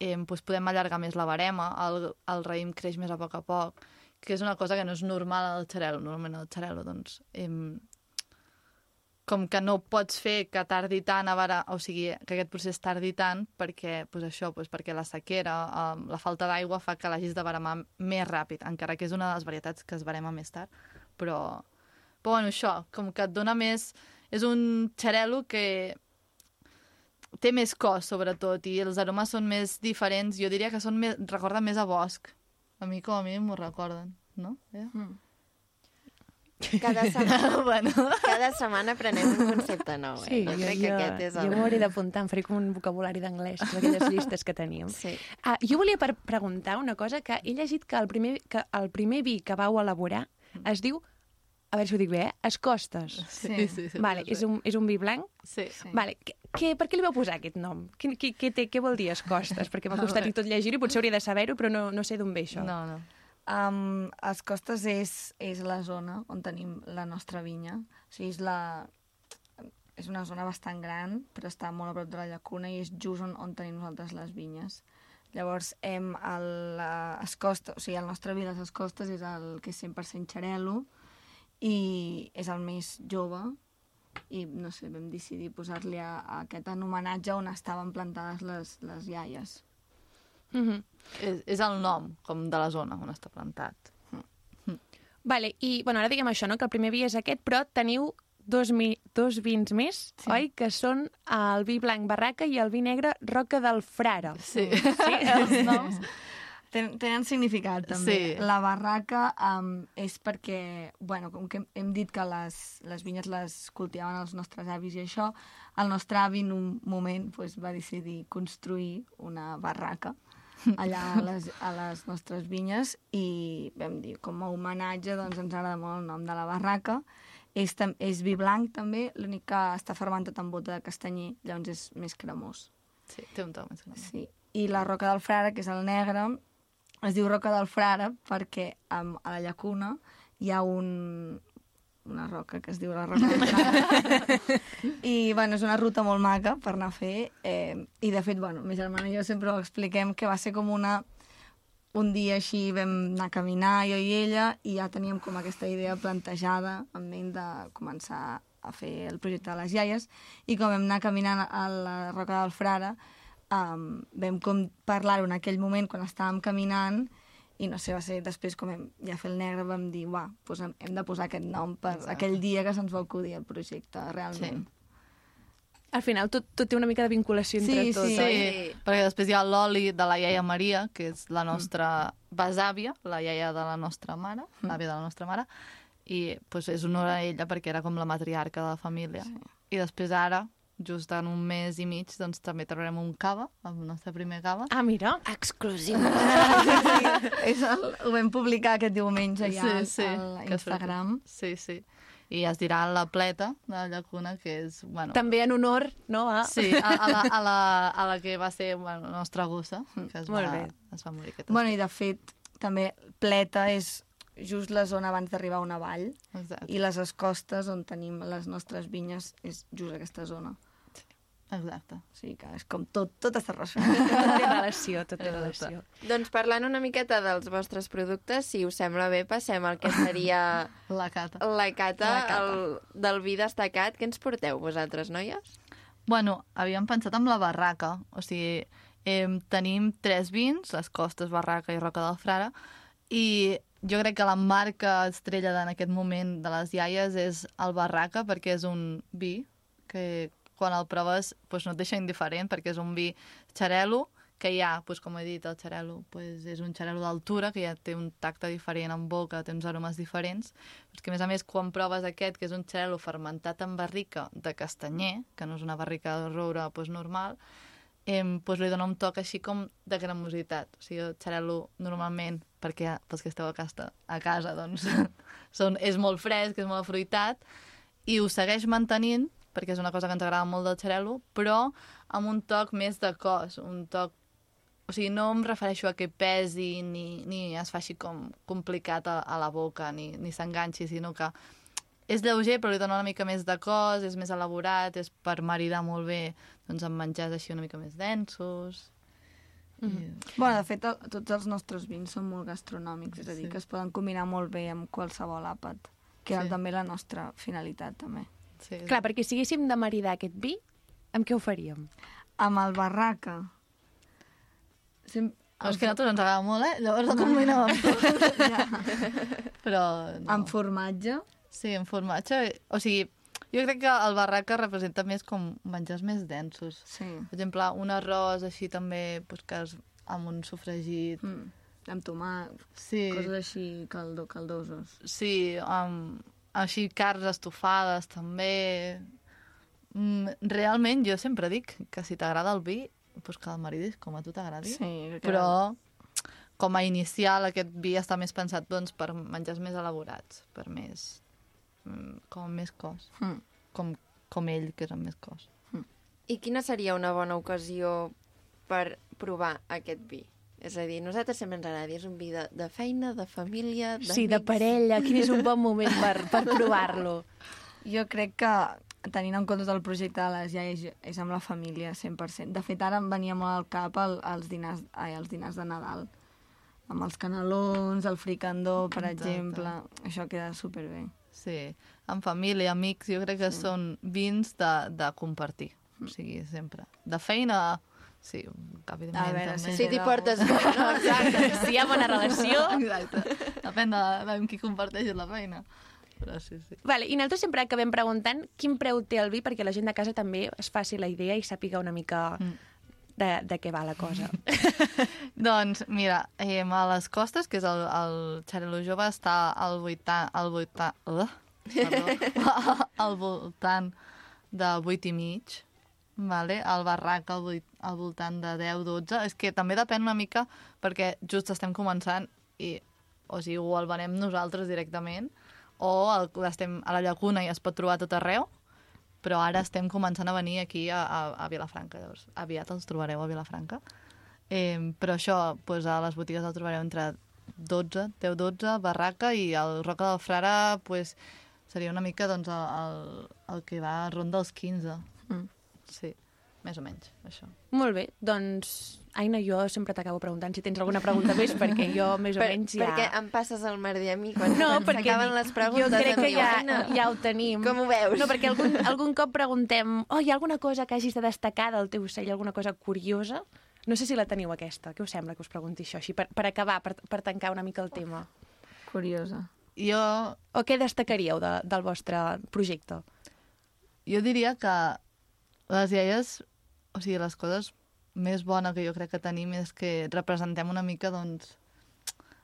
eh, pues podem allargar més la barema, el, el raïm creix més a poc a poc, que és una cosa que no és normal al xarel·lo. Normalment al xarel·lo, doncs, eh, com que no pots fer que tardi tant a bara, o sigui, que aquest procés tardi tant perquè, pues això, pues perquè la sequera, eh, la falta d'aigua fa que l'hagis de baremar més ràpid, encara que és una de les varietats que es barema més tard, però, però bueno, això, com que et dona més... És un xarel·lo que té més cos, sobretot, i els aromes són més diferents. Jo diria que són més, recorden més a bosc. A mi com a mi m'ho recorden, no? Eh? Mm. Cada setmana, bueno. cada setmana aprenem un concepte nou. Eh? jo, crec que aquest és jo el... m'hauré d'apuntar, em faré com un vocabulari d'anglès, d'aquelles llistes que teníem. Sí. Ah, jo volia per preguntar una cosa, que he llegit que el primer, que el primer vi que vau elaborar es diu, a veure si ho dic bé, eh? Escostes. Sí, sí, sí. Vale, és un, és un vi blanc? Sí. Sí. Vale, què, per què li vau posar aquest nom? Què, què, què, té, què vol dir escostes? Perquè m'ha costat i tot llegir-ho i potser hauria de saber-ho, però no, no sé d'on ve això. No, no. Um, les costes és, és la zona on tenim la nostra vinya. O sigui, és, la, és una zona bastant gran, però està molt a prop de la llacuna i és just on, on tenim nosaltres les vinyes. Llavors, hem a les costes, o sigui, el nostre vi a les costes és el que és 100% xarelo i és el més jove i, no sé, vam decidir posar-li a, a aquest en homenatge on estaven plantades les, les iaies. Mm -hmm. És, és el nom, com de la zona on està plantat. Vale, i bueno, ara diguem això, no? que el primer vi és aquest, però teniu dos, mi, dos vins més, sí. oi? Que són el vi blanc Barraca i el vi negre Roca del Frare. Sí, sí els noms. Ten, tenen significat, també. Sí. La barraca um, és perquè, bueno, com que hem dit que les, les vinyes les cultivaven els nostres avis i això, el nostre avi en un moment pues, va decidir construir una barraca allà a les, a les nostres vinyes i vam dir, com a homenatge, doncs ens agrada molt el nom de la barraca. És, és vi blanc també, l'únic que està fermentat amb bota de castanyer, llavors és més cremós. Sí, té un toc més gran. Sí. I la roca del frare, que és el negre, es diu roca del frare perquè um, a la llacuna hi ha un, una roca que es diu la roca del frare. I, bueno, és una ruta molt maca per anar a fer. Eh, I, de fet, bueno, mi germana i jo sempre ho expliquem, que va ser com una... Un dia així vam anar a caminar, jo i ella, i ja teníem com aquesta idea plantejada en ment de començar a fer el projecte de les iaies, i com vam anar caminant a la Roca del Frare, um, vam com parlar-ho en aquell moment quan estàvem caminant i no sé, va ser després com hem ja fet el negre vam dir, uah, doncs hem, hem de posar aquest nom per Exacte. aquell dia que se'ns va acudir el projecte, realment. Al final tot, tot té una mica de vinculació entre Sí, tot, sí. oi? Sí, perquè després hi ha l'oli de la iaia Maria, que és la nostra besàvia, la iaia de la nostra mare, l'àvia de la nostra mare, i pues, és honor a ella perquè era com la matriarca de la família. Sí. I després ara, just en un mes i mig, doncs també traurem un cava, el nostre primer cava. Ah, mira. Exclusiu. És el, ho vam publicar aquest diumenge ja Sí, sí, que Instagram. Sí, sí. I es dirà la pleta de la llacuna, que és, bueno... També en honor, no? A... Sí, a, a, la, a, la, a la que va ser bueno, la nostra gossa, que es Molt va, bé. es va morir aquest Bueno, i de fet, també Pleta és just la zona abans d'arribar a una vall Exacte, i les escostes on tenim les nostres vinyes és just aquesta zona. Exacte. O sigui que és com tot, tot està relacionat. Tot té relació, tot té Exacte. relació. doncs parlant una miqueta dels vostres productes, si us sembla bé, passem al que seria La cata. la cata, La cata. El, del vi destacat. Què ens porteu, vosaltres, noies? Bueno, havíem pensat amb la barraca, o sigui, eh, tenim tres vins, les Costes, Barraca i Roca del Frare, i jo crec que la marca estrella en aquest moment de les iaies és el Barraca, perquè és un vi que quan el proves doncs no et deixa indiferent, perquè és un vi xarelo, que ja, doncs, com he dit, el xarelo doncs, és un xarelo d'altura, que ja té un tacte diferent en boca, té uns aromes diferents, però que a més a més quan proves aquest, que és un xarelo fermentat en barrica de castanyer, que no és una barrica de roure doncs, normal, eh, doncs li dona un toc així com de cremositat. O sigui, el xarelo normalment, perquè pels que esteu a casa, a casa doncs, són, és molt fresc, és molt afruitat, i ho segueix mantenint, perquè és una cosa que ens agrada molt del xarelo, però amb un toc més de cos, un toc o sigui, no em refereixo a que pesi ni, ni es faci com complicat a, a la boca, ni, ni s'enganxi, sinó que és lleuger però li dona una mica més de cos, és més elaborat, és per maridar molt bé doncs, amb menjars així una mica més densos. Mm -hmm. Bueno, de fet, el, tots els nostres vins són molt gastronòmics, és a dir, Sí. que es poden combinar molt bé amb qualsevol àpat, que era Sí. també la nostra finalitat, també. Sí, Clar, perquè si haguéssim de maridar aquest vi, amb què ho faríem? Amb el barraca... Sem... No, és que a nosaltres ens agrada molt, eh? Llavors el combinem amb tot. Però no. Amb formatge, Sí, en formatge. O sigui, jo crec que el barraca representa més com menjars més densos. sí. Per exemple, un arròs així també, doncs, que és amb un sofregit. Mm. Amb tomàquet, Sí, coses així caldo, caldosos. sí amb, així carns estofades també. Mm, realment, jo sempre dic que si t'agrada el vi, doncs que el maridis com a tu t'agradi. Sí, Però com a inicial aquest vi està més pensat doncs, per menjars més elaborats, per més... mm, com més cos. Mm. Com, com ell, que és amb més cos. I quina seria una bona ocasió per provar aquest vi? És a dir, nosaltres sempre ens agrada dir, és un vi de, de feina, de família, d'amics... Sí, de parella, quin és un bon moment per, per provar-lo? Jo crec que tenint en compte el projecte de les iaies, és amb la família, 100%. De fet, ara em venia molt al cap el, els, dinars, ai, els dinars de Nadal. Amb els canelons, el fricandó, per Exacte. exemple. Això queda superbé. Sí, amb família, amics, jo crec que són vins de, de compartir. O sigui, sempre. De feina, sí, evidentment. A veure, també. sí, Si t'hi portes bé, no? Exacte. Si hi ha bona relació... Exacte. Depèn de, de amb qui comparteixes la feina. Però sí, sí. Vale, I nosaltres sempre acabem preguntant quin preu té el vi perquè la gent de casa també es faci la idea i sàpiga una mica Mm. de, de què va la cosa. Doncs, mira, eh, a les costes, que és el, el Xarelo Jove, està al voltant... Al voltant, uh, perdó, al voltant de 8 i mig, vale? el barrac al, al voltant de 10-12. És que també depèn una mica perquè just estem començant i o sigui, o el venem nosaltres directament o el, l'estem a la llacuna i es pot trobar tot arreu, però ara estem començant a venir aquí a, a, a Vilafranca, llavors aviat els trobareu a Vilafranca. Eh, però això, doncs, a les botigues el trobareu entre 12, 10-12, Barraca, i el Roca del Frare pues, seria una mica doncs, el, el que va a ronda els 15. Mm. Sí, més o menys, això. Molt bé, doncs, Aina, jo sempre t'acabo preguntant si tens alguna pregunta més, perquè jo més o Per, menys ja... Perquè em passes el merdi a mi quan No, s'acaben les preguntes. jo crec que ja, "Aina, ja ho tenim. Com ho veus? No, perquè algun, algun cop preguntem oh, hi ha alguna cosa que hagis de destacar del teu ocell, alguna cosa curiosa? No sé si la teniu aquesta. Què us sembla que us pregunti això, així per, per acabar, per, per tancar una mica el tema? Curiosa. Jo, O què destacaríeu de, del vostre projecte? jo diria que les iaies, o sigui, les coses més bones que jo crec que tenim és que representem una mica, doncs,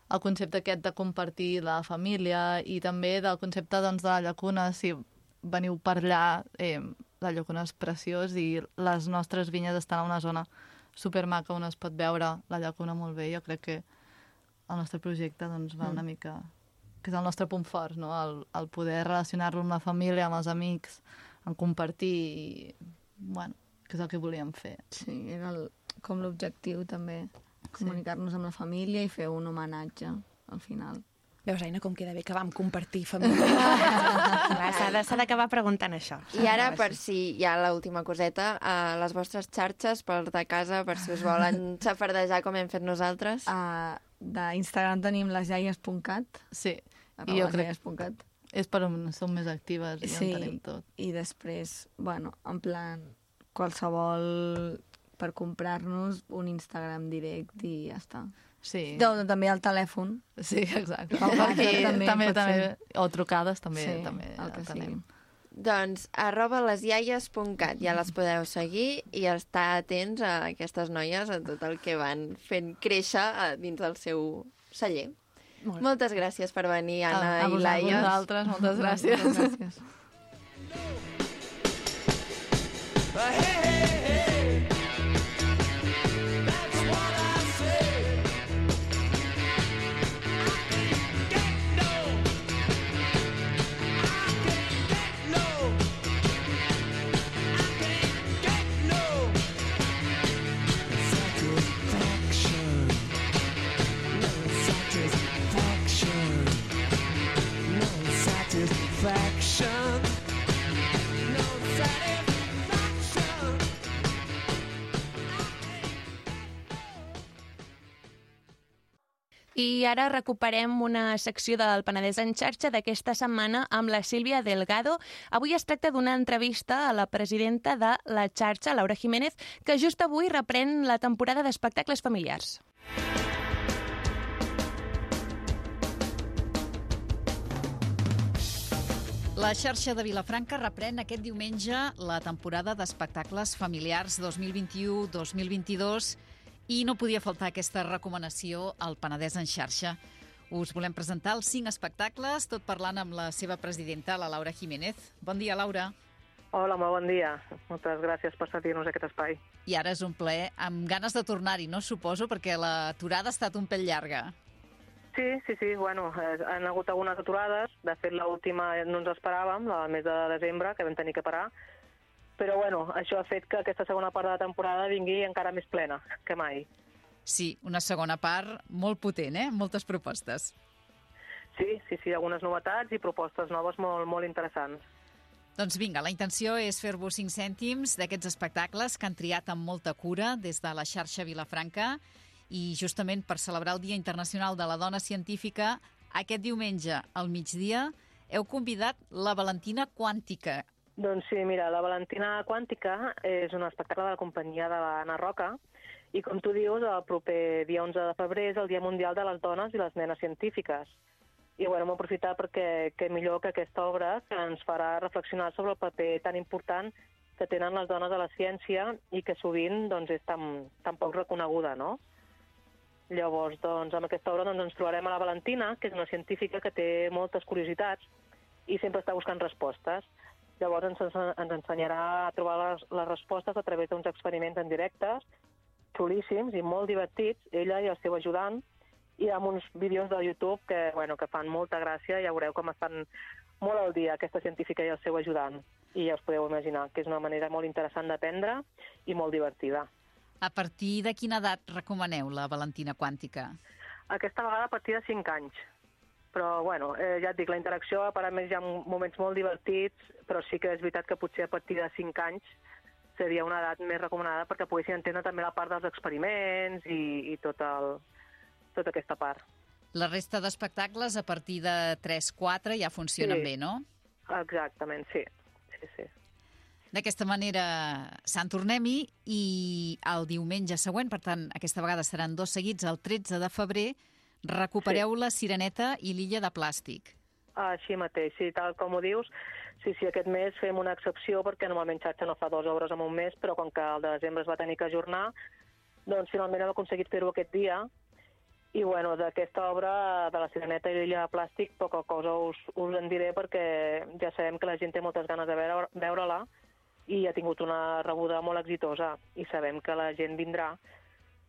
el concepte aquest de compartir la família i també del concepte doncs, de la llacuna, si veniu per allà, eh, la llacuna és preciós i les nostres vinyes estan a una zona supermaca on es pot veure la llacuna molt bé. Jo crec que el nostre projecte doncs, va una mica... que és el nostre punt fort, no? el, el poder relacionar-lo amb la família, amb els amics, en compartir i, bueno, que és el que volíem fer. Sí, era el, com l'objectiu també, comunicar-nos amb la família i fer un homenatge al final. Veus, Aina, com queda bé que vam compartir família. S'ha de- d'acabar preguntant això. I ara, per si hi ha l'última coseta, a les vostres xarxes, per de casa, per si us volen xafardejar com hem fet nosaltres. Uh, D'Instagram tenim lesjaies.cat, Sí, arroba i jo crec és per on som més actives i Sí. on tenim tot. I després, bueno, en plan, qualsevol per comprar-nos un Instagram direct i ja està. Sí, No, també el telèfon. sí exacte. El WhatsApp I també també, també, ser. o trucades també, Sí, també el que tenim. Doncs arroba lesiaies.cat, ja les podeu seguir i estar atents a aquestes noies, a tot el que van fent créixer dins del seu celler. Molt. Moltes gràcies per venir, Anna a, a i Laia. vosaltres, moltes gràcies. Moltes gràcies. I ara recuperem una secció del Penedès en xarxa d'aquesta setmana amb la Sílvia Delgado. Avui es tracta d'una entrevista a la presidenta de la xarxa, Laura Jiménez, que just avui reprèn la temporada d'espectacles familiars. La xarxa de Vilafranca reprèn aquest diumenge la temporada d'espectacles familiars 2021-2022 i no podia faltar aquesta recomanació al Penedès en xarxa. Us volem presentar els cinc espectacles, tot parlant amb la seva presidenta, la Laura Jiménez. Bon dia, Laura. Hola, molt bon dia. Moltes gràcies per cedir-nos aquest espai. I ara és un plaer, amb ganes de tornar-hi, no suposo, perquè l'aturada ha estat un pèl llarga. Sí, sí, sí, bueno, eh, han hagut algunes aturades. De fet, l'última no ens esperàvem, la mes de desembre, que vam tenir que parar. Però, bueno, això ha fet que aquesta segona part de la temporada vingui encara més plena que mai. Sí, una segona part molt potent, eh? Moltes propostes. Sí, sí, sí, algunes novetats i propostes noves molt, molt interessants. Doncs vinga, la intenció és fer-vos 5 cèntims d'aquests espectacles que han triat amb molta cura des de la xarxa Vilafranca i justament per celebrar el Dia Internacional de la Dona Científica, aquest diumenge al migdia heu convidat la Valentina Quàntica. Doncs sí, mira, la Valentina Quàntica és un espectacle de la companyia de l'Anna Roca i, com tu dius, el proper dia 11 de febrer és el Dia Mundial de les Dones i les Nenes Científiques. I bueno, hem aprofitat perquè què millor que aquesta obra que ens farà reflexionar sobre el paper tan important que tenen les dones a la ciència i que sovint doncs, és tan, tan poc reconeguda, no? Llavors, doncs, amb aquesta obra doncs, ens trobarem a la Valentina, que és una científica que té moltes curiositats i sempre està buscant respostes. Llavors ens, ens ensenyarà a trobar les, les respostes a través d'uns experiments en directes, xulíssims i molt divertits, ella i el seu ajudant, i amb uns vídeos de YouTube que, bueno, que fan molta gràcia, ja veureu com estan molt al dia aquesta científica i el seu ajudant. I ja us podeu imaginar que és una manera molt interessant d'aprendre i molt divertida. A partir de quina edat recomaneu la Valentina Quàntica? Aquesta vegada a partir de 5 anys. Però, bueno, eh, ja et dic, la interacció, per a més, hi ha moments molt divertits, però sí que és veritat que potser a partir de 5 anys seria una edat més recomanada perquè poguessin entendre també la part dels experiments i, i tot el, tota aquesta part. La resta d'espectacles a partir de 3-4 ja funcionen Sí. bé, no? Exactament, sí. sí, sí. D'aquesta manera, Sant Tornem-hi i el diumenge següent, per tant, aquesta vegada seran dos seguits, el 13 de febrer, recupereu sí. la Sireneta i l'illa de plàstic. Així mateix, sí, tal com ho dius. Sí, sí, aquest mes fem una excepció perquè normalment xarxa no fa dues obres en un mes, però com que el de desembre es va tenir que ajornar, doncs finalment hem aconseguit fer-ho aquest dia. I bueno, d'aquesta obra de la Sireneta i l'illa de plàstic poca cosa us, us en diré perquè ja sabem que la gent té moltes ganes de veure- veure-la i ha tingut una rebuda molt exitosa i sabem que la gent vindrà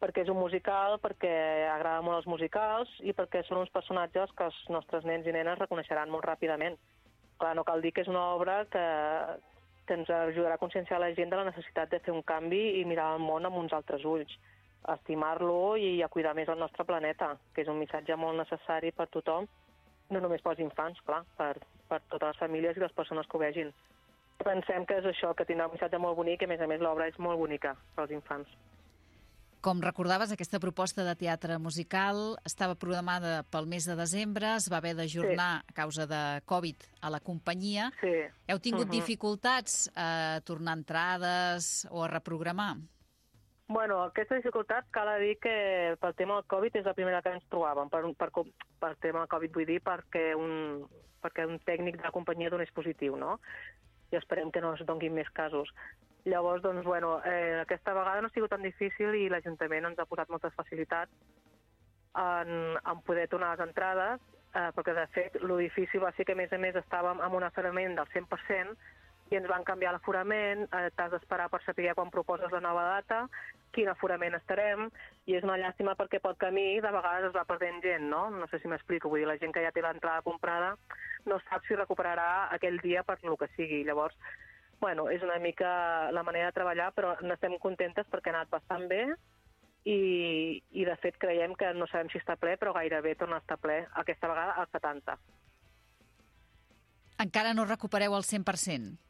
perquè és un musical, perquè agrada molt els musicals i perquè són uns personatges que els nostres nens i nenes reconeixeran molt ràpidament. Clar, no cal dir que és una obra que, que ens ajudarà a conscienciar la gent de la necessitat de fer un canvi i mirar el món amb uns altres ulls, estimar-lo i a cuidar més el nostre planeta, que és un missatge molt necessari per tothom, no només pels infants, clar, per, per totes les famílies i les persones que ho vegin. Pensem que és això, que tindrà un missatge molt bonic i, a més a més, l'obra és molt bonica pels infants. Com recordaves, aquesta proposta de teatre musical estava programada pel mes de desembre, es va haver d'ajornar sí. a causa de Covid a la companyia. Sí. Heu tingut Mhm. dificultats a tornar entrades o a reprogramar? Bueno, aquesta dificultat cal dir que pel tema del Covid és la primera que ens trobàvem. Per, per, per tema del Covid vull dir perquè un, perquè un tècnic de la companyia donés positiu, no? I esperem que no es donguin més casos. Llavors, doncs, bueno, eh, aquesta vegada no ha sigut tan difícil i l'Ajuntament ens ha posat moltes facilitats en, en poder tornar les entrades, eh, perquè de fet lo difícil va ser que a més a més estàvem amb un aforament del 100% i ens van canviar l'aforament, eh, t'has d'esperar per saber quan proposes la nova data, quin aforament estarem, i és una llàstima perquè pel camí de vegades es va perdent gent, no? No sé si m'explico, vull dir, la gent que ja té l'entrada comprada no sap si recuperarà aquell dia per lo que sigui. Llavors, bueno, és una mica la manera de treballar, però n'estem contentes perquè ha anat bastant bé i, i de fet creiem que no sabem si està ple, però gairebé torna a estar ple, aquesta vegada al 70. Encara no recupereu el 100%.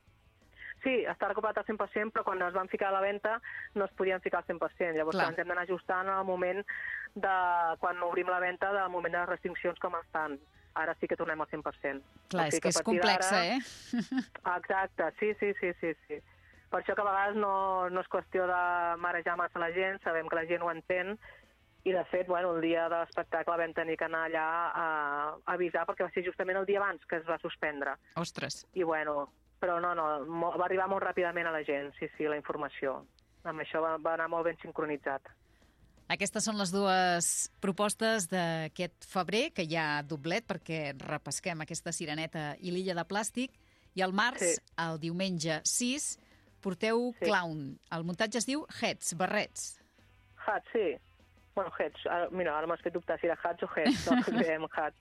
Sí, està recuperat al 100%, però quan es van ficar a la venda no es podien ficar al 100%. Llavors Clar. ens hem d'anar ajustant al moment de quan obrim la venda, del moment de les restriccions com estan. Ara sí que tornem al 100%. Clar, O és sigui que a és complexa, eh? Exacte, sí, sí, sí, sí, sí. Per això que a vegades no, no és qüestió de marejar massa la gent, sabem que la gent ho entén, i de fet, bueno, el dia de l'espectacle vam tenir que anar allà a, a avisar perquè va ser justament el dia abans que es va suspendre. Ostres. I bueno, però no, no, va arribar molt ràpidament a la gent, sí, sí, la informació. Amb això va, va anar molt ben sincronitzat. Aquestes són les dues propostes d'aquest febrer, que hi ha doblet perquè repesquem aquesta sireneta i l'illa de plàstic, i el març, Sí. el diumenge 6, porteu Sí. clown. El muntatge es diu Heads, barrets. Hats, sí. Bueno, Heads. Ara, mira, ara m'has fet dubtar si era Hats o Heads. No.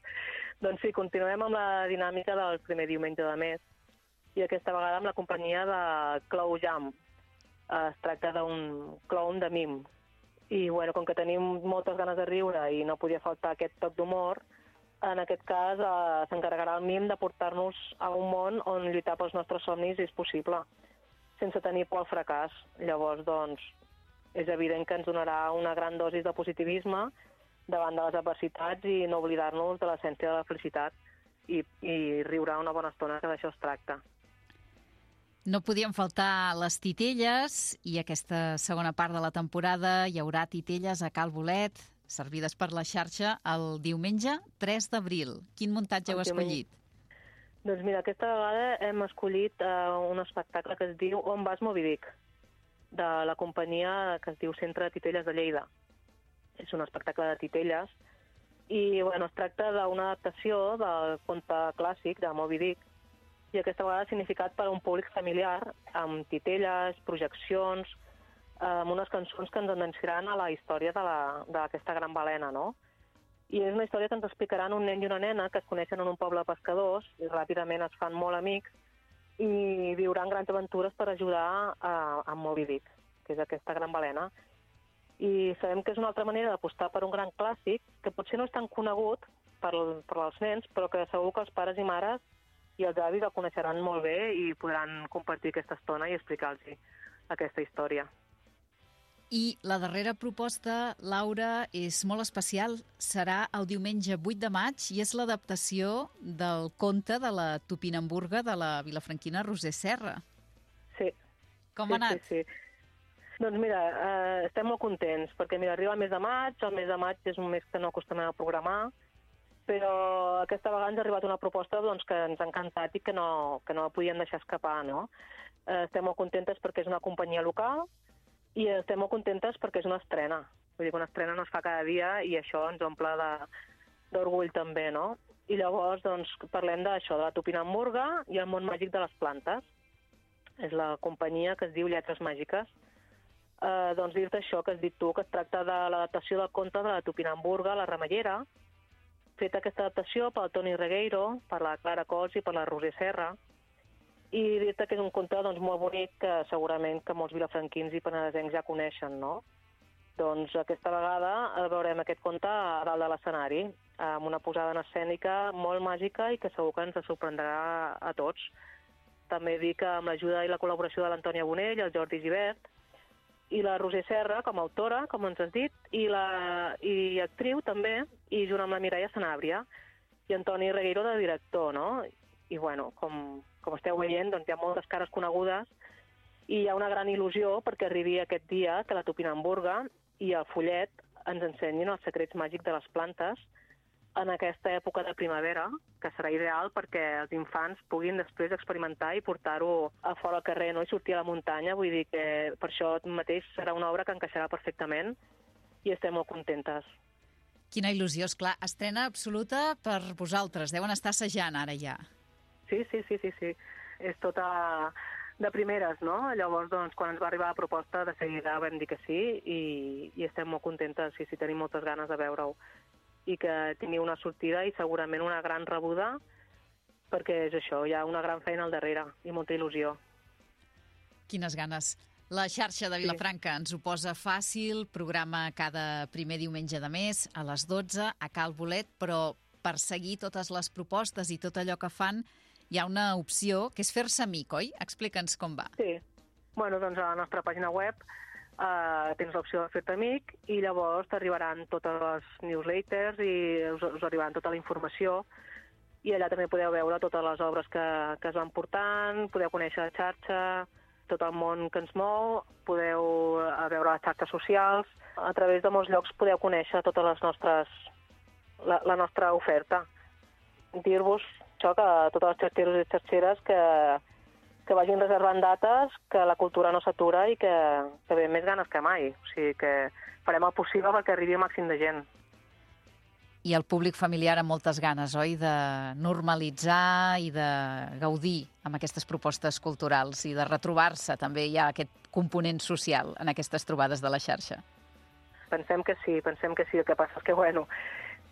Doncs sí, continuem amb la dinàmica del primer diumenge de mes i aquesta vegada amb la companyia de Clow Jam. Eh, Es tracta d'un clown de mim. I, bueno, com que tenim moltes ganes de riure i no podia faltar aquest toc d'humor, en aquest cas eh, s'encarregarà el MIM de portar-nos a un món on lluitar pels nostres somnis és possible, sense tenir por al fracàs. Llavors, doncs, és evident que ens donarà una gran dosi de positivisme davant de les adversitats i no oblidar-nos de l'essència de la felicitat i, i riure una bona estona, que d'això es tracta. No podien faltar les titelles i aquesta segona part de la temporada hi haurà titelles a Cal Bolet, servides per la xarxa el diumenge 3 d'abril. Quin muntatge heu escollit? Doncs mira, aquesta vegada hem escollit uh, un espectacle que es diu On vas Moby Dick, de la companyia que es diu Centre de Titelles de Lleida. És un espectacle de titelles i bueno, es tracta d'una adaptació del conte clàssic de Moby Dick i aquesta vegada significat per a un públic familiar amb titelles, projeccions, amb unes cançons que ens endanciran a la història d'aquesta gran balena, no? I és una història que ens explicaran un nen i una nena que es coneixen en un poble de pescadors i ràpidament es fan molt amics i viuran grans aventures per ajudar a, a Moby Dick, que és aquesta gran balena. I sabem que és una altra manera d'apostar per un gran clàssic que potser no és tan conegut per, per als nens, però que segur que els pares i mares i els avis el coneixeran molt bé i podran compartir aquesta estona i explicar-los aquesta història. I la darrera proposta, Laura, és molt especial. Serà el diumenge 8 de maig i és l'adaptació del conte de la Tupinamburga de la vilafranquina Roser Serra. Sí. Com sí, ha anat? Sí, sí. Doncs mira, eh, estem molt contents, perquè mira, arriba el mes de maig, el mes de maig és un mes que no acostumem a programar, però aquesta vegada ens ha arribat una proposta doncs, que ens ha encantat i que no, que no podien deixar escapar, no? Eh, estem molt contentes perquè és una companyia local, i estem molt contentes perquè és una estrena. Vull dir que una estrena no es fa cada dia i això ens omple d'orgull també, no? I llavors doncs, parlem d'això, de la topinamburga i el món màgic de les plantes. És la companyia que es diu Lletres Màgiques. Eh, doncs dir-te això que has dit tu, que es tracta de l'adaptació del conte de la topinamburga, la ramallera, feta aquesta adaptació pel Toni Regueiro, per la Clara Cols i per la Roser Serra, i dir-te que és un conte doncs, molt bonic que segurament que molts vilafranquins i penedesencs ja coneixen, no? Doncs aquesta vegada eh, veurem aquest conte a dalt de l'escenari, amb una posada en escènica molt màgica i que segur que ens sorprendrà a tots. També dic que amb l'ajuda i la col·laboració de l'Antònia Bonell, el Jordi Givert, i la Roser Serra com a autora, com ens has dit, i, la, i actriu també, i junt amb la Mireia Sanàbria, i Antoni Regueiro de director, no? I bueno, com, com esteu veient, doncs hi ha moltes cares conegudes i hi ha una gran il·lusió perquè arribi aquest dia que la Topinamburga i el Follet ens ensenyin els secrets màgics de les plantes en aquesta època de primavera, que serà ideal perquè els infants puguin després experimentar i portar-ho a fora al carrer no? i sortir a la muntanya. Vull dir que per això mateix serà una obra que encaixarà perfectament i estem molt contentes. Quina il·lusió, és clar. Estrena absoluta per vosaltres. Deuen estar assajant ara ja. Sí, sí, sí, sí, sí. És tota de primeres, no? Llavors, doncs, quan ens va arribar la proposta, de seguida vam dir que sí i, i estem molt contentes i sí, tenim moltes ganes de veure-ho i que tingui una sortida i segurament una gran rebuda perquè és això, hi ha una gran feina al darrere i molta il·lusió. Quines ganes. La xarxa de Vilafranca sí. ens ho posa fàcil, programa cada primer diumenge de mes a les 12 a Cal Bolet, però per seguir totes les propostes i tot allò que fan hi ha una opció que és fer-se amic, oi? Explica'ns com va. Sí. Bueno, doncs a la nostra pàgina web eh, tens l'opció de fer-te amic i llavors t'arribaran totes les newsletters i us, us arribaran tota la informació i allà també podeu veure totes les obres que, que es van portant, podeu conèixer la xarxa, tot el món que ens mou, podeu eh, veure les xarxes socials, a través de molts llocs podeu conèixer totes les nostres, la, la nostra oferta. Dir-vos això, que totes les xarxeros i xarxeres que, que vagin reservant dates, que la cultura no s'atura i que, que ve més ganes que mai. O sigui que farem el possible perquè arribi el màxim de gent. I el públic familiar amb moltes ganes, oi?, de normalitzar i de gaudir amb aquestes propostes culturals i de retrobar-se. També hi ha aquest component social en aquestes trobades de la xarxa. Pensem que sí, pensem que sí. El que passa és que, bueno,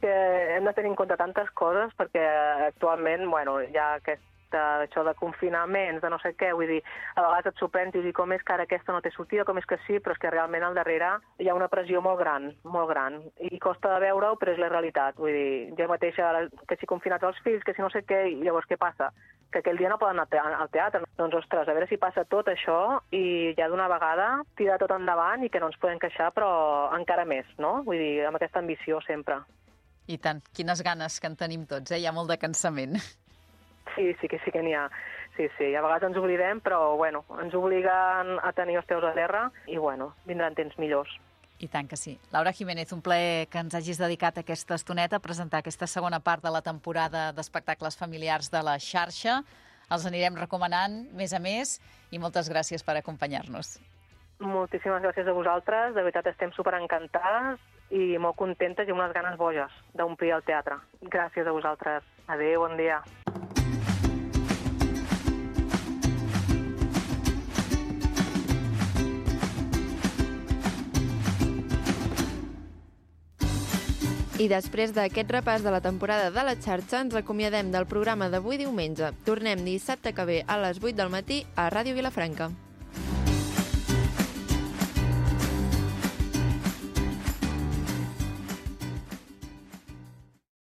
que hem de tenir en compte tantes coses perquè actualment bueno, hi ha aquest respecte això de confinaments, de no sé què, vull dir, a vegades et sorprèn i com és que ara aquesta no té sortida, com és que sí, però és que realment al darrere hi ha una pressió molt gran, molt gran, i costa de veure-ho, però és la realitat, vull dir, jo mateixa, que si confinats els fills, que si no sé què, i llavors què passa? Que aquell dia no poden anar al teatre. Doncs, ostres, a veure si passa tot això i ja d'una vegada tirar tot endavant i que no ens podem queixar, però encara més, no? Vull dir, amb aquesta ambició sempre. I tant, quines ganes que en tenim tots, eh? Hi ha molt de cansament. Sí, sí que sí que n'hi ha. Sí, sí, a vegades ens oblidem, però bueno, ens obliguen a tenir els peus a terra i bueno, vindran temps millors. I tant que sí. Laura Jiménez, un plaer que ens hagis dedicat aquesta estoneta a presentar aquesta segona part de la temporada d'espectacles familiars de la xarxa. Els anirem recomanant més a més i moltes gràcies per acompanyar-nos. Moltíssimes gràcies a vosaltres, de veritat estem super encantades i molt contentes i unes ganes boges d'omplir el teatre. Gràcies a vosaltres. Adéu, bon dia. I després d'aquest repàs de la temporada de la xarxa, ens acomiadem del programa d'avui diumenge. Tornem dissabte que ve a les 8 del matí a Ràdio Vilafranca.